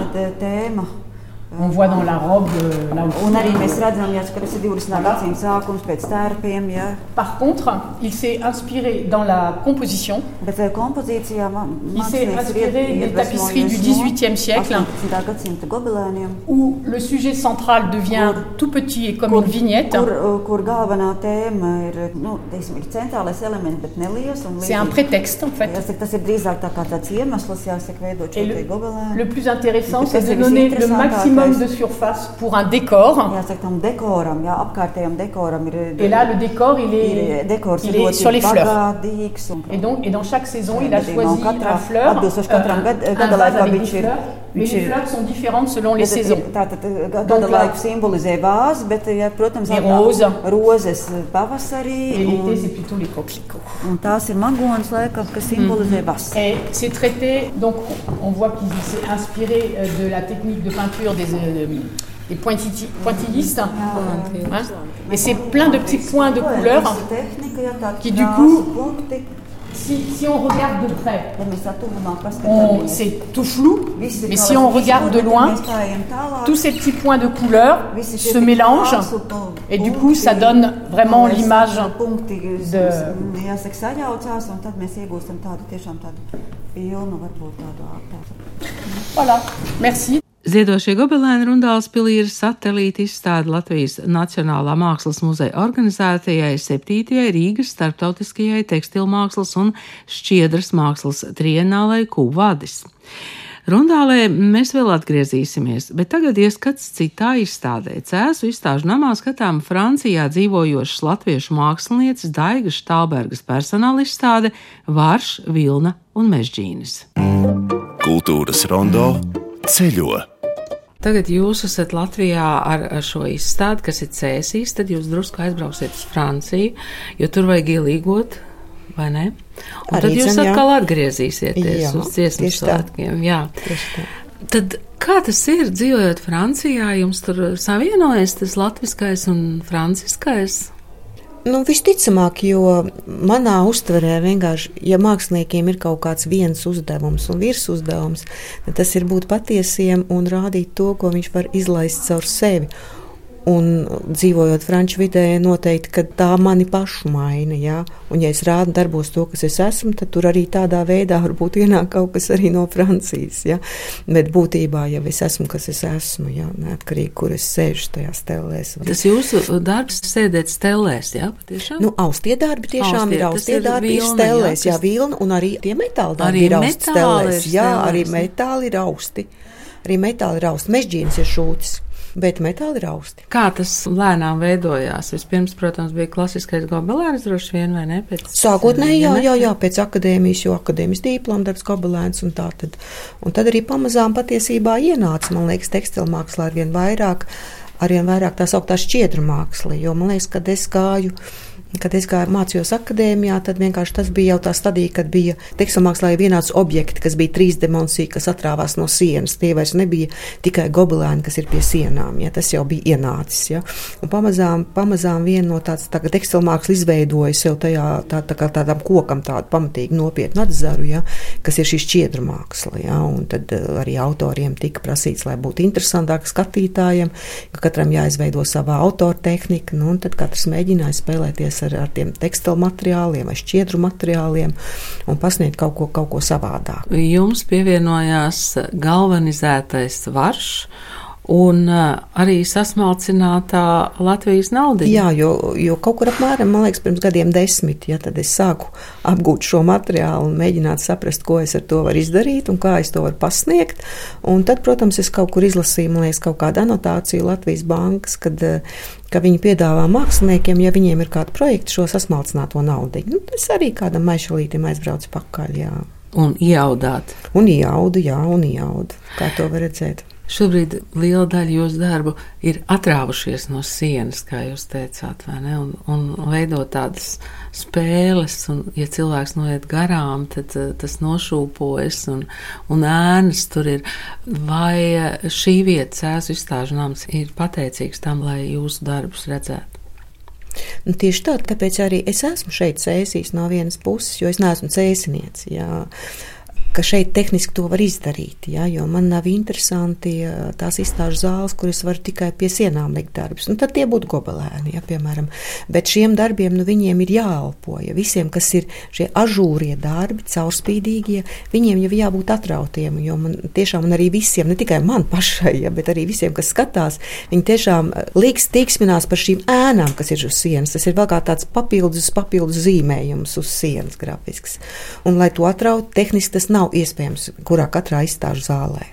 On voit dans la robe euh, là Un arī aussi. mēs redzam, jā, ka tas ir 20. gadsimta sākums pēc tērpiem, jā. Par contre, il s'est inspiré dans la composition. Bet eh, kompozīcijā Il s'est inspiré des tapisseries du 18e siècle. 18. gadsimta gobelēniem, où le sujet central devient tout petit et comme une vignette. kur, kur galvenā tēma ir, nu, teiksim, ir centrālais elements, bet neliels. un C'est un prétexte en fait. Jāsaka, tas ir drīzāk tā kā tāds iemesls, jāsaka, veidot Et šo le, te gobelēnu. le plus intéressant, c'est de donner le maximum c'est- de surface pour un décor. Et là, le décor, il est, il est sur les fleurs. un- Et donc, et dans chaque saison, il a choisi fleur, euh, gad- un gada vase laikam avec des fleurs. Mais les fleurs sont différentes selon les saisons. Donc, là- Les roses. rozes pavasarī. Et l'été, Un, c'est plutôt les coquelicots. un tās ir magonas, laikam, kas simbolizē vasaru. Et c'est traité, donc on voit qu'il s'est inspiré euh, de la technique de peinture des, euh, des pointiti- pointillistes. Hein Et c'est plein de petits points de couleur. Tehnika, ja, tādi Qui, du krāsu coup, punkti. Si, si on regarde de près, Ja mēs tā tuvumā on- paskatāmies. c'est tout flou, Viss ir mais kā si lai on visu regarde de tur, bet loin, mēs gājam tālāk, tous ces petits points de couleur visi šie se te mélangent krāsu pu- et du punkti, coup ça donne vraiment mēs l'image punkti, de- jāsaka, sajaucās, un tad mēs iegūstam tādu tiešām tādu pilnu, varbūt tādu tādu. Voilà, merci. Ziedošie gobelēni Rundāls pilī ir satelīta izstāde Latvijas Nacionālā mākslas muzeja organizētajai 7. Rīgas starptautiskajai tekstilmākslas un šķiedras mākslas trienālai Kūvadis. Rundālē mēs vēl atgriezīsimies, bet tagad ieskats citā izstādē. Cēsu izstāžu namā skatām Francijā dzīvojošas latviešu mākslinieces Daigas Štālbergas personāla izstāde Vārš, Vilna un Mežģīnis. Kultūras rondo ceļo. Tagad jūs esat Latvijā ar šo izstādi, kas ir cēsīs, tad jūs drusku aizbrauksiet uz Franciju, jo tur vajag ielīgot, vai ne? Un Arī tad jūs zem, jā. atkal atgriezīsieties Jā, uz dziesmu svētkiem. Jā. Tad kā tas ir dzīvojot Francijā, jums tur savienojas tas latviskais un franciskais? Nu, visticamāk, jo manā uztverē vienkārši, ja māksliniekiem ir kaut kāds viens uzdevums un virsuzdevums, tad tas ir būt patiesiem un rādīt to, ko viņš var izlaist caur sevi. Un dzīvojot franču vidē, noteikti ka tā mani pašu maina. Ja? Un, ja es rādu darbos to, kas es esmu, tad tur arī tādā veidā varbūt ienāk kaut kas arī no Francijas. Ja? Bet būtībā jau es esmu, kas es esmu, ja? neatkarīgi, kur es sēžu tajā stelēs. vai- Tas jūsu darbs sēdēt stelēs, jā, patiešām? Nu, austie darbi tiešām Austie, ir austie ir darbi, ir vilna, stelēs, jā, jā, tas- vilna, un arī tie metāli darbi Arī ir austi stelēs. ir Jā, arī stelēs, jā. metāli ir austi. Arī metāli ir austi. Mežģīns ir šūtis, bet metāli ir austi. Kā tas lēnām veidojās? Vispirms, protams, bija klasiskais gobelēns, droši vien, vai ne? Pēc, Sākotnēji, jā, jā, jā, pēc akadēmijas, jo akadēmijas diploma darbs gobelēns un tā tad. Un tad arī pamazām patiesībā ienāca, man liekas, tekstilmākslā arvien vairāk, arvien vairāk tā sauktā šķiedra māksla, jo man liekas, kad es gāju. Kad es gāju mācījos akadēmijā, tad vienkārši tas bija jau tā stadija, kad bija tekstilmākslā vienāds objekti, kas bija trīsdimensija, kas atrāvās no sienas. Tie vairs nebija tikai gobelēni, kas ir pie sienām. Ja, tas jau bija ienācis. Ja. Un pamazām, pamazām viena no tādas tā, tekstilmākslas izveidoja sev tajā tā, tā kā tādam kokam tādu pamatīgi nopietnu atzaru, ja, kas ir šī šķiedra māksla. Ja, un tad eh, arī autoriem tika prasīts, lai būtu interesantāk skatītājiem, ka katram jāizveido savā autora tehnika, nu, un tad katrs mēģināja spēlēties ar, ar tiem tekstilu materiāliem vai šķiedru materiāliem un pasniegt kaut ko, kaut ko savādāk. Jums pievienojās galvanizētais varš un arī sasmalcinātā Latvijas nauda. Jā, jo, jo kaut kur apmēram, man liekas, pirms gadiem desmit, ja tad es sāku apgūt šo materiālu un mēģināt saprast, ko es ar to varu izdarīt un kā es to varu pasniegt. Un tad, protams, es kaut kur izlasīju, man liekas, kaut kādu anotāciju Latvijas bankas, kad ka viņi piedāvā māksliniekiem, ja viņiem ir kāda projekta, šo sasmalcināto naudu. Nu, es arī kādam maišalītam aizbraucu pakaļ. Jā. Un ieaudāt. Un iaudu, jā, un iaudu. Kā to var redzēt? Šobrīd liela daļa jūsu darbu ir atrāvušies no sienas, kā jūs teicāt, un, un veidot tādas spēles. Un, ja cilvēks noiet garām, tad uh, tas nošūpojas un, un ēnas tur ir. Vai uh, šī vieta, sēžu izstāžu nams, ir pateicīgs tam, lai jūsu darbus redzētu? Nu, tieši tā, tāpēc arī es esmu šeit cēsīs no vienas puses, jo es neesmu cēsinieks. Ka šeit tehniski to var izdarīt. Ja, jo man nav interesanti tās izstāžu zāles, kuras var tikai pie sienām likt darbus. Nu, tad tie būtu gobelēni, ja, piemēram. Bet šiem darbiem nu, viņiem ir jāelpo. Ja visiem, kas ir šie ažūrie darbi, caurspīdīgie, viņiem jau jābūt atrautiem. Jo man tiešām, un arī visiem, ne tikai man pašai, ja, bet arī visiem, kas skatās, viņi tiešām līks tīksminās par šīm ēnām, kas ir uz sienas. Tas ir vēl kā tāds papildus, papildus zīmējums uz sienas grafisks. Un, lai to atrautu, tehniski tas nav nav iespējams kurā katrā izstāžu zālē.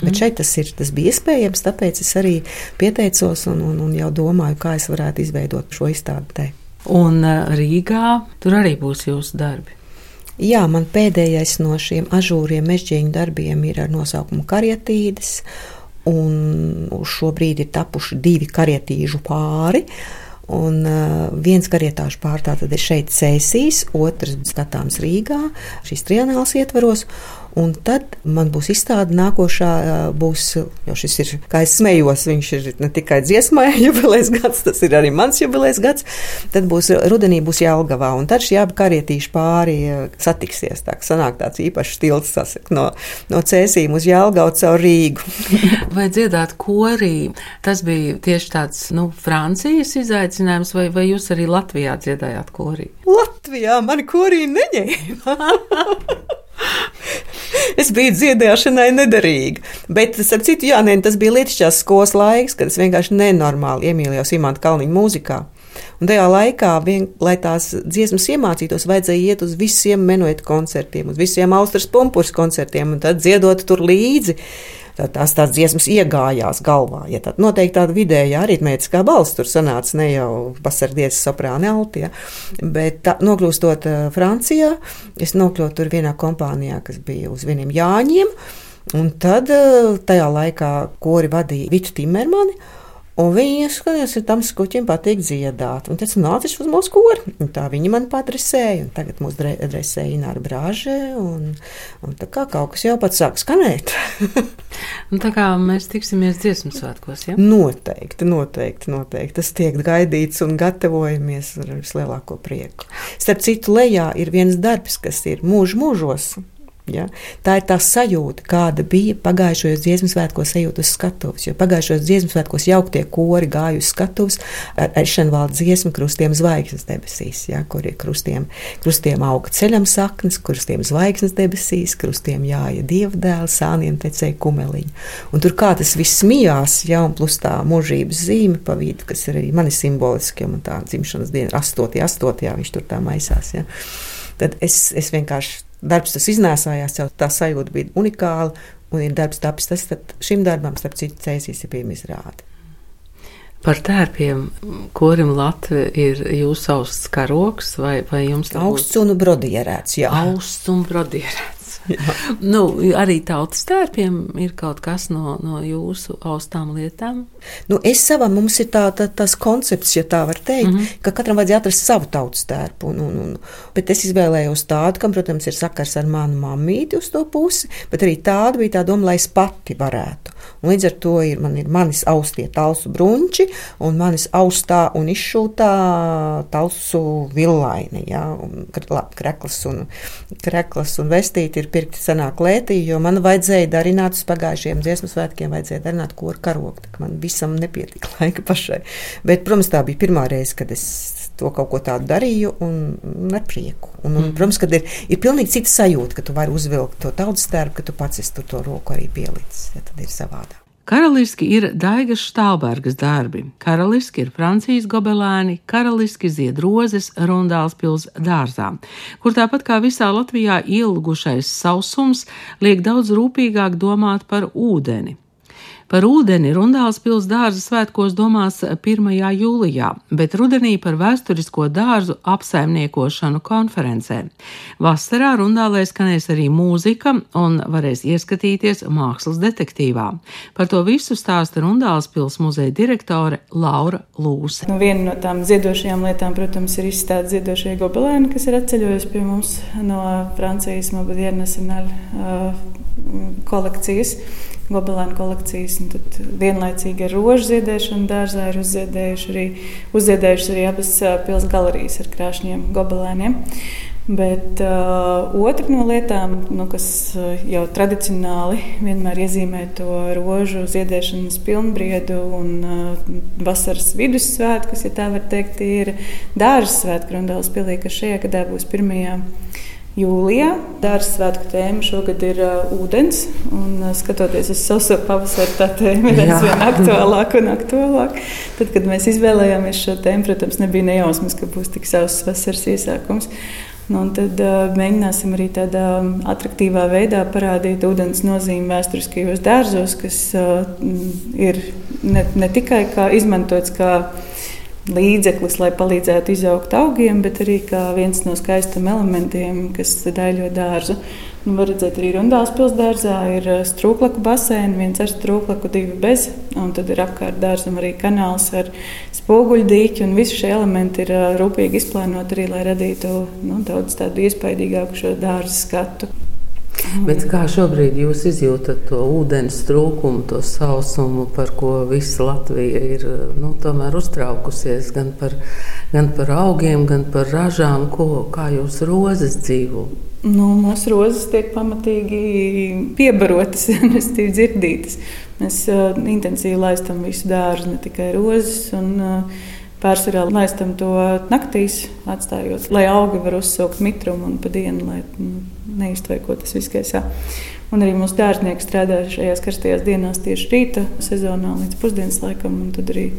Bet šeit tas, ir, tas bija iespējams, tāpēc es arī pieteicos un, un, un jau domāju, kā es varētu izveidot šo izstādi te. Un uh, Rīgā tur arī būs jūsu darbi. Jā, man pēdējais no šiem ažūriem mežģīņu darbiem ir ar nosaukumu karietīdes, un uz šo brīdi ir tapuši divi karietīžu pāri. Un uh, viens karietāšu pārstāvs ir šeit Cēsīs, otrs skatāms Rīgā, šīs trianāls ietvaros. Un tad man būs izstāde nākošā, būs, jo šis ir, kā es smējos, viņš ir ne tikai dziesmai jubilejas gads, tas ir arī mans jubilejas gads. Tad būs rudenī būs Jālgavā, un tad šie abi karietīši pāri satiksies. Tā sanāk tāds īpašs tilts sasak, no, no Cēsīm uz Jālgavu caur Rīgu. vai dziedāt korī, tas bija tieši tāds, nu, Francijas izaicinājums, vai, vai jūs arī Latvijā dziedājāt korī? Latvijā mani korī neņēma. es biju dziedāšanai nederīga. Bet, starp citu, jā, ne, tas bija lietišķās skolas laiks, kad es vienkārši nenormāli iemīlējos Imants Kalniņa mūzikā. Un tajā laikā, vien, lai tās dziesmas iemācītos, vajadzēja iet uz visiem menuetu koncertiem, uz visiem austrijas pumpurs koncertiem un tad dziedot tur līdzi tās tādas dziesmas iegājās galvā. Ja tad noteikti tāda vidēja aritmētiskā balss tur sanāca ne jau pasardies soprāni alti, ja, bet tā, nokļūstot Francijā, es nokļūtu tur vienā kompānijā, kas bija uz vieniem Jāņiem, un tad tajā laikā kori vadīja Vitu Timermani. Un viņi skatījās, ka tam skuķim patīk dziedāt. Un tas nācis uz mūsu kori. Tā viņi man padresēja. Tagad mūs dresēja Ināra Brāžē. Un, un tā kā kaut kas jau pats sāk skanēt. un tā kā mēs tiksimies dziesmu svētkos, ja? Noteikti, noteikti, noteikti. Tas tiek gaidīts un gatavojamies ar vislielāko prieku. Starp citu, lejā ir viens darbs, kas ir mūžu mūžos. Ja? Tā ir tā sajūta, kāda bija pagājušajos dziesmu svētkos ejot uz skatuves. Jo pagājušajos dziesmu svētkos jauktie kori gāja uz skatuves ar Ešenvalda dziesmu krustiem zvaigznes debesīs, ja? kur ir krustiem, krustiem auga ceļam saknes, krustiem zvaigznes debesīs, krustiem jāja dievdēls, sāniem tecēja kumeliņi. Un tur kā tas viss mijās, ja, un plus tā mūžības zīme pa vidu, kas ir arī mani simboliski, jo man tā dzimšanas diena 8. 8. viņš tur tā maisās. Ja? Tad es, es vienkārši darbs tas iznēsājās, jau tā sajūta bija unikāla. Un ir darbs tapis tas, šim darbam, starp citu, cēsīs ir pirmā izrāde. Par tērpiem, kurim Latvija ir jūsu austs karoks vai, vai jums tā? Austs un brodierēts, jā. Austs un brodierēts nu, arī tautas tērpiem ir kaut kas no, no jūsu austām lietām. Nu, es savam mums ir tā, tā, tas koncepts, ja tā var teikt, mm -hmm. ka katram vajadzēja atrast savu tautas tērpu. Un, un, un, bet es izvēlējos tādu, kam, protams, ir sakars ar manu mammīti uz to pusi, bet arī tāda bija tā doma, lai es pati varētu. Un līdz ar to ir, man ir manis austie talsu brunči un manis austā un izšūtā talsu villaini, ja, un kreklas un, kreklas un vestīti ir pirkti senā klētī, jo man vajadzēja darināt uz pagājušiem dziesmu svētkiem, vajadzēja darināt koru karogu. Man visam nepietika laika pašai. Bet, protams, tā bija pirmā reize, kad es to kaut ko tādu darīju un ar prieku. Un, un, mm. Protams, ka ir, ir pilnīgi cita sajūta, ka tu vari uzvilkt to tautas stērpu, ka tu pats esi to roku arī pielicis. Ja, tad ir savādāk. Karaliski ir Daigas Štālbergas darbi, karaliski ir Francijas gobelēni, karaliski ziedrozes Rundāls pils dārzā, kur tāpat kā visā Latvijā ilgušais sausums liek daudz rūpīgāk domāt par ūdeni. Par ūdeni Rundāls pils dārza svētkos domās 1. jūlijā, bet rudenī par vēsturisko dārzu apsaimniekošanu konferencē. Vasarā Rundālē skanēs arī mūzika un varēs ieskatīties mākslas detektīvā. Par to visu stāsta Rundāls pils muzeja direktore Laura Lūse. Nu, viena no tām ziedošajām lietām, protams, ir izstāde ziedošie gobelēni, kas ir atceļojusi pie mums no Francijas Mobadier Nacionāla uh, kolekcijas gobelēnu kolekcijas. Tad vienlaicīgi ar rožu ziedēšanu dārzā ir uzziedējuši arī, uzziedējuši arī abas pilsētas galerijas ar krāšņiem gobelēniem. Bet uh, otra no lietām, nu, kas jau tradicionāli vienmēr iezīmē to rožu ziedēšanas pilnbriedu un uh, vasaras vidussvētkus, ja tā var teikt, ir dārza svētki Rundāls pilī, kas šajā gadā būs pirmajā jūlijā. Dārza svētku tēma šogad ir uh, ūdens. Un, uh, skatoties uz savu pavasaru, tā tēma ir aizvien aktuālāka un aktuālāka. Tad, kad mēs izvēlējāmies šo tēmu, protams, nebija nejausmas, ka būs tik savs vasaras iesākums. Nu, tad uh, mēģināsim arī tādā attraktīvā veidā parādīt ūdens nozīmi vēsturiskajos dārzos, kas uh, ir ne, ne tikai kā izmantots kā līdzeklis, lai palīdzētu izaugt augiem, bet arī kā viens no skaistiem elementiem, kas daļo dārzu. Nu, var redzēt, arī Rundāls pilsdārzā ir eh, strūklaku basēni, viens ar strūklaku, divi bez, un tad ir apkārt dārzam arī kanāls ar spoguļu dīķi, un visi šie elementi ir eh, rūpīgi izplānoti arī, lai radītu nu, daudz tādu iespaidīgāku šo dārza skatu. Bet kā šobrīd jūs izjūtat to ūdens trūkumu, to sausumu, par ko visa Latvija ir nu, uztraukusies? Gan par, gan par augiem, gan par ražām, ko, kā jūs rozes dzīvo? Nu, mūsu rozes tiek pamatīgi piebarotas, nestīvi dzirdītas. Mēs uh, intensīvi laistam visu dārzu, ne tikai rozes. Un, uh, Pārsvarā laistam to naktīs, atstājot, lai augi var uzsaukt mitrumu un pa dienu, lai nu, neiztver, ko tas viss gaisā. Un arī mūsu dārznieki strādā šajās karstajās dienās tieši rīta sezonā līdz pusdienas laikam, un tad arī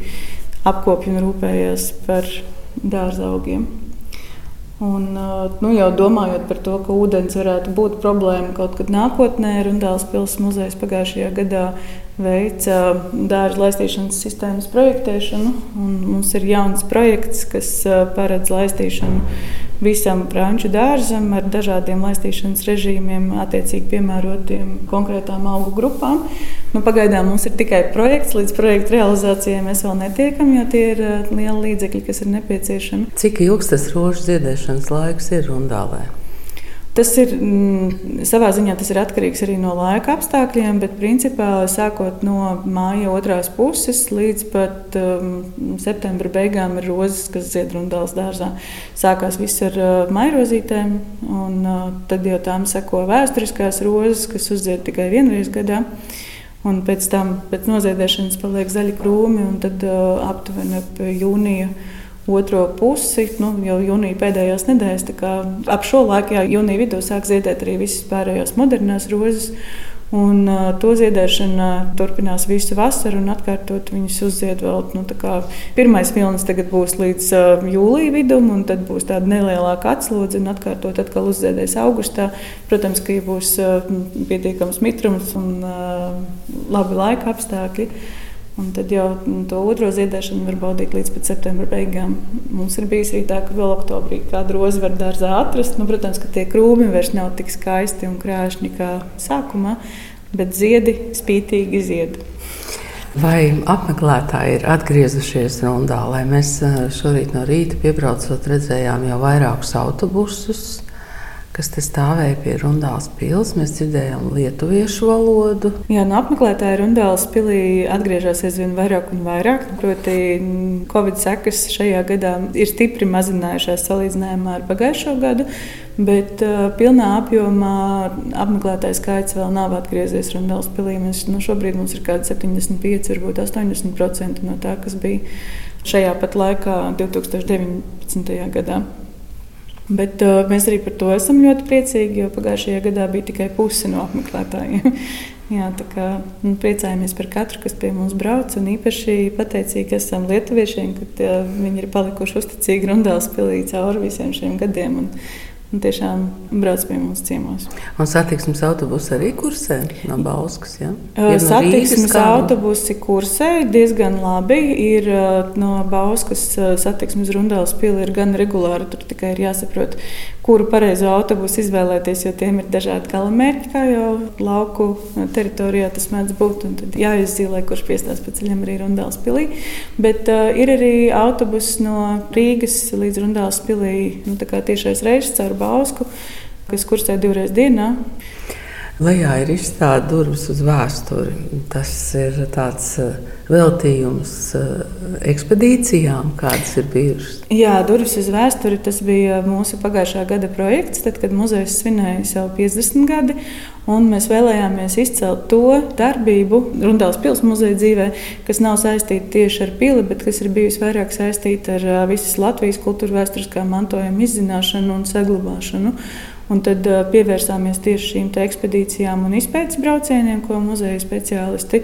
apkopja un rūpējās par dārza augiem. Un, nu, jau domājot par to, ka ūdens varētu būt problēma kaut kad nākotnē, Rundāls pilsētas muzejs pagājušajā gadā veica dārza laistīšanas sistēmas projektēšanu. Mums ir jauns projekts, kas paredz laistīšanu visam franču dārzam ar dažādiem laistīšanas režīmiem, attiecīgi piemērotiem konkrētām augu grupām. Nu, pagaidām mums ir tikai projekts, līdz projekta realizācijai mēs vēl netiekam, jo tie ir lieli līdzekļi, kas ir nepieciešami. Cik ilgs tas rožu ziedēšanas laiks ir Rundālē? Tas ir mm, savā ziņā tas ir atkarīgs arī no laika apstākļiem, bet principā sākot no māja otrās puses līdz pat um, septembra beigām ir rozes, kas zied Rundāls dārzā. Sākās viss ar uh, mairozītēm, un uh, tad jau tām seko vēsturiskās rozes, kas uzzied tikai vienreiz gadā. Un pēc tam, pēc noziedēšanas, paliek zaļi krūmi, un tad uh, aptuveni ap jūniju otro pusi, nu, jau jūnija pēdējās nedēļas. Ap šo laiku, jā, jūnija vidū sāk ziedēt arī visas pārējās modernās rozes. Un, uh, to ziedēšana turpinās visu vasaru, un atkārtot viņus uzzied vēl. Nu, pirmais vilnis tagad būs līdz uh, jūlija vidum, un tad būs tāda nelielāka atslodze, un atkārtot atkal uzziedēs augustā. Protams, ka ja būs uh, pietiekams mitrums un uh, labi laika apstākļi. Un tad jau to otro ziedēšanu var baudīt līdz septembra beigām. Mums ir bijis arī tā, ka vēl oktobrī kādu rozi var dārzā atrast. Nu, protams, ka tie krūmi vairs nav tik skaisti un krāšņi kā sākumā, bet ziedi spītīgi zied. Vai apmeklētāji ir atgriezušies rundā, lai mēs eh, šorīt no rīta piebraucot redzējām jau vairākus autobusus? Kas te stāvēja pie Rundāls pilsētas. Mēs dzirdējām lietuviešu valodu. Jā, no apmeklētāja Rundāls pilī atgriežas aizvien vairāk un vairāk. Proti, Covid sekas šajā gadā ir stipri mazinājušās salīdzinājumā ar pagājušo gadu. Bet uh, pilnā apjomā apmeklētāju skaits vēl nav atgriezies Rundāls pilī. Mēs, nu, šobrīd mums ir kaut kādi 75, varbūt 80% no tā, kas bija šajā pat laikā, 2019. gadā. Bet uh, mēs arī par to esam ļoti priecīgi, jo pagājušajā gadā bija tikai puse no apmeklētājiem. Jā, tā kā nu, priecājamies par katru, kas pie mums brauc. Un īpaši pateicīgi esam lietuviešiem, ka uh, viņi ir palikuši uzticīgi Rundāls pilī cauri visiem šiem gadiem. Un, un tiešām brauc pie mums ciemos. Un satiksmes autobusi arī kursē no Bauskas? Ja? Uh, satiksmes autobusi kursē diezgan labi. Ir no Bauskas satiksmes rundāls pili ir gan regulāri, tur tikai ir jāsaprot, kuru pareizo autobusu izvēlēties, jo tiem ir dažādi galamērķi, kā jau lauku teritorijā tas mēdz būt. Tad jāizzīmē, kurš piestās pa ceļam arī rundāls pilī. Bet uh, ir arī autobus no Rīgas līdz rundāls pilī, nu, tiešais reizes caur Bausku, kas kursē divreiz dienā. Lejā ir izstāde durvis uz vēsturi. Tas ir tāds eh, veltījums eh, ekspedīcijām, kādas ir bijušas. Jā, durvis uz vēsturi tas bija mūsu pagājušā gada projekts, tad, kad muzejs svinēja savu 50 gadi. Mēs vēlējāmies izcelt to darbību Runālas pilsētas muzeja dzīvē, kas nav saistīta tieši ar pili, bet kas ir bijusi vairāk saistīta ar visas Latvijas kultūra vēsturiskā mantojuma izzināšanu un saglabāšanu. Un tad uh, pievērsāmies tieši šīm ekspedīcijām un izpētes braucieniem, ko muzeja speciālisti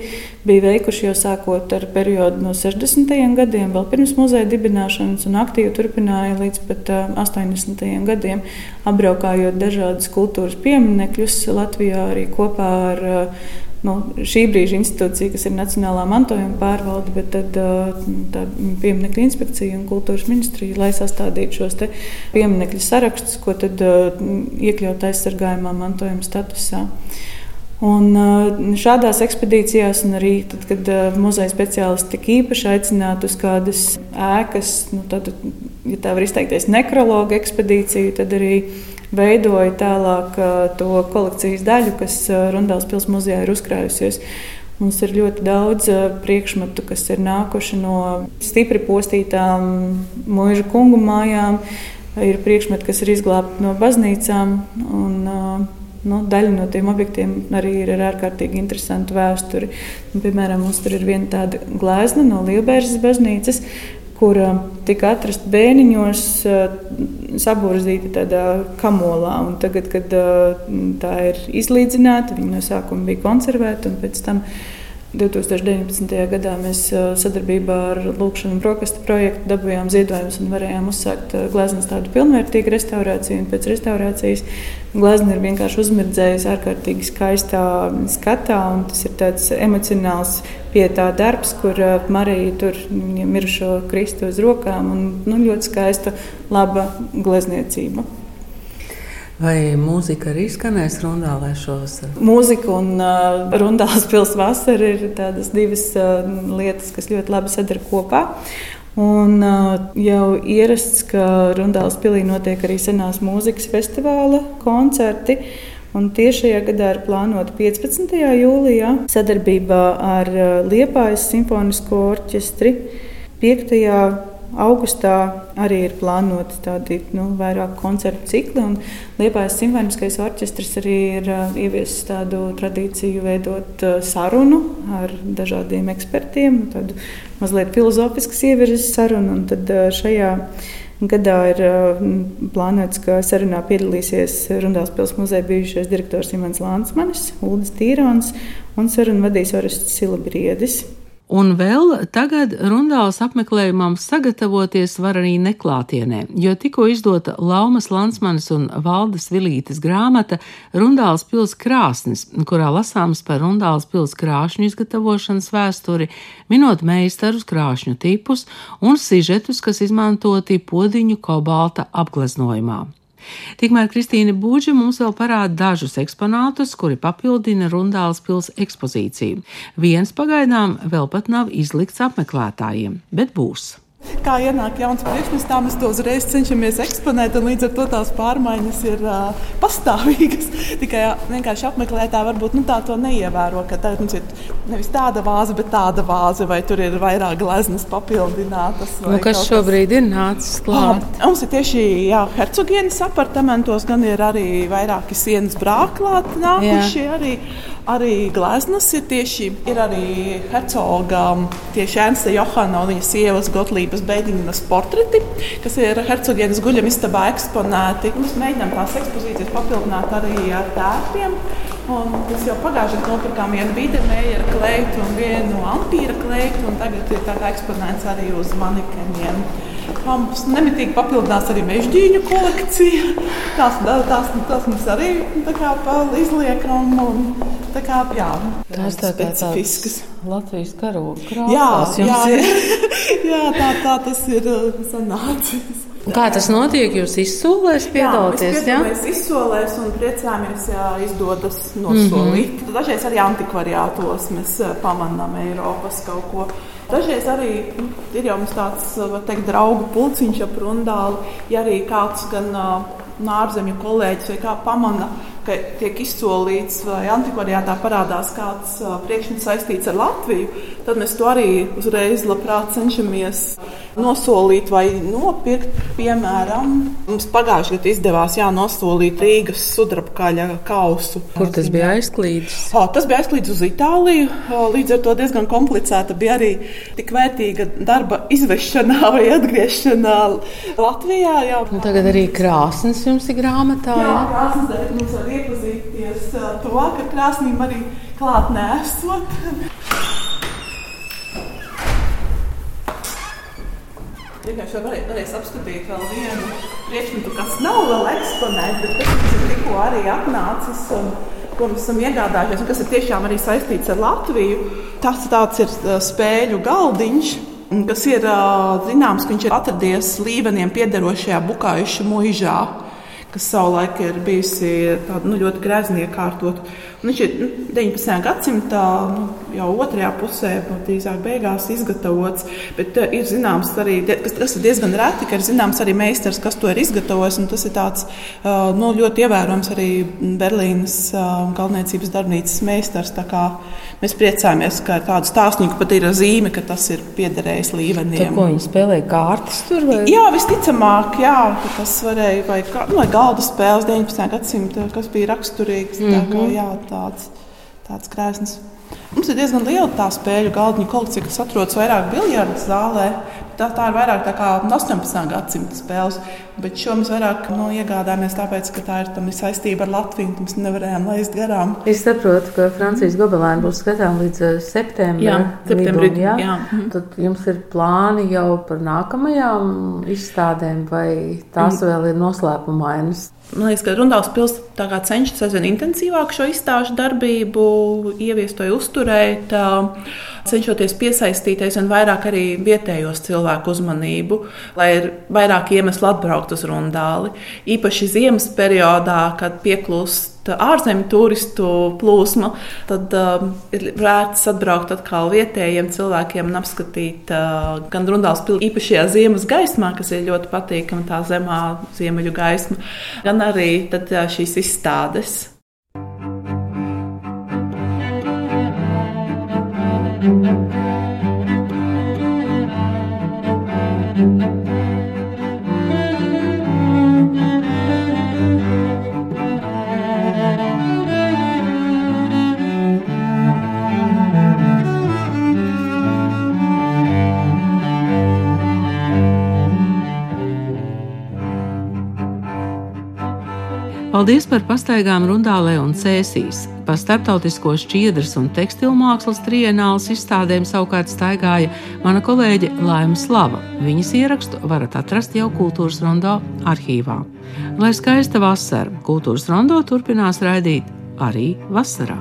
bija veikuši jau sākot ar periodu no 60. gadiem, vēl pirms muzeja dibināšanas, un aktīvi turpināja līdz pat uh, 80. gadiem, apbraukājot dažādas kultūras pieminekļus Latvijā arī kopā ar uh, nu, šī brīža institūcija, kas ir Nacionālā mantojuma pārvalde, bet tad tā pieminiektu inspekcija un kultūras ministrija, lai sastādītu šos pieminiektu sarakstus, ko tad iekļaut aizsargājumā mantojuma statusā. Un šādās ekspedīcijās, un arī tad, kad muzeja speciālisti tika īpaši aicināti uz kādas ēkas, nu, tad, ja tā var izteikties, nekrologa ekspedīciju, tad arī veidoja tālāk to kolekcijas daļu, kas Rundāls pilsētas muzejā ir uzkrājusies. Mums ir ļoti daudz priekšmetu, kas ir nākuši no stipri postītām mūža kungu mājām. Ir priekšmeti, kas ir izglābti no baznīcām. Un, nu, daļa no tiem objektiem arī ir ar ārkārtīgi interesantu vēsturi. Un, piemēram, mums tur ir viena tāda glezna no Lielbērzes baznīcas, kur tika atrasta bēniņos, sabūrzīta tādā kamolā. Un tagad, kad tā ir izlīdzināta, viņa no sākuma bija konservēta un pēc tam 2019. gadā mēs sadarbībā ar Lūkšanu brokastu projektu dabūjām ziedojumus un varējām uzsākt gleznas tādu pilnvērtīgu restaurāciju. Un pēc restaurācijas glezna ir vienkārši uzmirdzējusi ārkārtīgi skaistā skatā, un tas ir tāds emocionāls pie tā darbs, kur Marija tur mirušo Kristu uz rokām un nu, ļoti skaista, laba glezniecība. Vai mūzika arī skanēs rundālē šovasar? Mūzika un uh, rundāls pilsētas vasara ir tādas divas uh, lietas, kas ļoti labi sadara kopā. Un uh, jau ierasts, ka Rundāls pilī notiek arī senās mūzikas festivāla koncerti. Un tieši šajā gadā ir plānota 15. jūlijā sadarbībā ar Liepājas simfonisko orķestri 5. Augustā arī ir plānoti tādi nu, vairāk koncertu cikli. Liepājas simfoniskais orķestris arī ir uh, ieviesis tādu tradīciju veidot uh, sarunu ar dažādiem ekspertiem, tādu mazliet filozofiskas ievirzes sarunu. Un tad uh, šajā gadā ir plānots, ka sarunā piedalīsies Rundāls pilsētas muzeja bijušais direktors Imants Lansmanis, Uldis Tīrons un sarunu vadīs Orests Silabriedis. Un vēl tagad rundāls apmeklējumam sagatavoties var arī neklātienē, jo tikko izdota Laumas Lansmanas un Valdes Vilītes grāmata Rundāls pils krāsnis, kurā lasāms par Rundāls pils krāšņu izgatavošanas vēsturi, minot meistarus krāšņu tipus un sižetus, kas izmantoti podiņu kobalta apgleznojumā. Tikmēr Kristīna Būģa mums vēl parāda dažus eksponātus, kuri papildina Rundāls pils ekspozīciju. Viens pagaidām vēl pat nav izlikts apmeklētājiem, bet būs. Kā ienāk jauns priekšmets, tā mēs to uzreiz cenšamies eksponēt. Līdz ar to tās pārmaiņas ir uh, pastāvīgas. Tikai vienkārši apmeklētāji varbūt nu, tā to neievēro. Ka tā mums ir nevis tāda vāze, bet tāda vāze, vai tur ir vairāk gleznas papildinātas. Nu, kas šobrīd ir nācis klāt? Ah, mums ir tieši jā, hercogienes apartamentos, gan ir arī vairāki sienas brāklāti nākuši. Jā. Arī, arī gleznas ir tieši ir arī hercoga, tieši Ernsta Johana un viņa sievas Gotlība. Hercogības Beidiņas portreti, kas ir hercogienes guļam istabā eksponēti. Mēs mēģinām tās ekspozīcijas papildināt arī ar tērpiem. Un mēs jau pagājušajā gadā nopirkām vienu Bīdermeja kleitu un vienu ampīra kleitu, un tagad ir tā kā eksponēts arī uz manekeniem. Mums nemitīgi papildinās arī mežģīņu kolekcija. Tās, tās, tās mums arī kā, izliekam. Un, tā kā, jā, tās tā specifiskas. Latvijas karoga krāsās. Jā, jā, jā, tā, tā tas ir uh, sanācis. Kā tas notiek? Jūs izsolēs piedalāties? Jā, mēs izsolēs un priecājamies, ja izdodas nosolīt. Mm -hmm. Dažreiz arī antikvariātos mēs uh, pamanām Eiropas kaut ko. Dažreiz arī nu, ir jau tāds teikt, draugu pulciņš ap rundāli, ja arī kāds gan uh, ārzemju kolēģis vai kā pamana tiek izsolīts vai antikvariātā parādās kāds priekšmets saistīts ar Latviju, tad mēs to arī uzreiz labprāt cenšamies nosolīt vai nopirkt. Piemēram, mums pagājušajā gadā izdevās jā, nosolīt Rīgas sudrabkaļa kausu. Kur tas bija aizklīdis? O, tas bija aizklīdis uz Itāliju. Līdz ar to diezgan komplicēta bija arī tik vērtīga darba izvešanā vai atgriešanā Latvijā. Jā. Nu, tagad arī krāsnes jums ir grāmatā. Jā, krāsnes mums arī iepazīties to, ka krāsnīm arī klāt nesot. Vienkārši varēs, varēs apskatīt vēl vienu priekšmetu, kas nav vēl eksponēts, bet kas ir tikko arī atnācis. Un, ko mēs esam iegādājušies, un kas ir tiešām arī saistīts ar Latviju. Tas ir spēļu galdiņš, kas ir zināms, ka viņš ir atradies līveniem piederošajā bukājuša mūžā kas savulaik ir bijusi tāda, nu, ļoti grezni iekārtot. Un viņš ir nu, 19. gadsimta nu, jau otrajā pusē, drīzāk beigās izgatavots. Bet uh, ir zināms arī, kas, kas ir diezgan reti, ka ir zināms arī meistars, kas to ir izgatavojis. Tas ir tāds uh, nu, ļoti ievērojams arī Berlīnas uh, galvniecības darbnīcas meistars. Mēs priecājamies, ka tādu stāstnieku pat ir zīme, ka tas ir piederējis līveniem. Ko viņi spēlēja kārtas tur? Vai? Jā, visticamāk, jā, tas varēja vai, nu, vai galda spēles 19. gadsimta, kas bija raksturīgs. Mm -hmm. tā kā, mhm. jā, tāds, tāds krēsls. Mums ir diezgan liela tā spēļu galdiņu kolekcija, kas atrodas vairāk biljardu zālē. Tā, tā ir vairāk tā kā 18. gadsimta spēles, bet šo mēs vairāk nu, iegādājāmies tāpēc, ka tā ir, ir saistība ar Latviju, mēs nevarējām laist garām. Es saprotu, ka Francijas gobelēna būs skatām līdz eh, septembrim. Jā, septembrī. Jā? jā. Mhm. Tad jums ir plāni jau par nākamajām izstādēm, vai tās mm. vēl ir noslēpumainas? Man liekas, ka Rundāls pilsēta cenšas aizvien intensīvāk šo izstāžu darbību ieviest vai uzturēt, cenšoties piesaistīt aizvien vairāk arī vietējos cilvēku uzmanību, lai ir vairāk iemeslu atbraukt uz Rundāli. Īpaši ziemas periodā, kad pieklūst ārzemju turistu plūsma, tad uh, ir vērts atbraukt atkal vietējiem cilvēkiem un apskatīt uh, gan Rundāls pilsētu īpašajā ziemas gaismā, kas ir ļoti patīkama, tā zemā ziemeļu gaisma, gan arī tad, uh, šīs izstādes. thank you Paldies par pastaigām Rundālē un Cēsīs. Pa starptautisko šķiedras un tekstilmākslas trienāls izstādēm savukārt staigāja mana kolēģe Laima Slava. Viņas ierakstu varat atrast jau Kultūras Rondo arhīvā. Lai skaista vasara, Kultūras Rondo turpinās raidīt arī vasarā.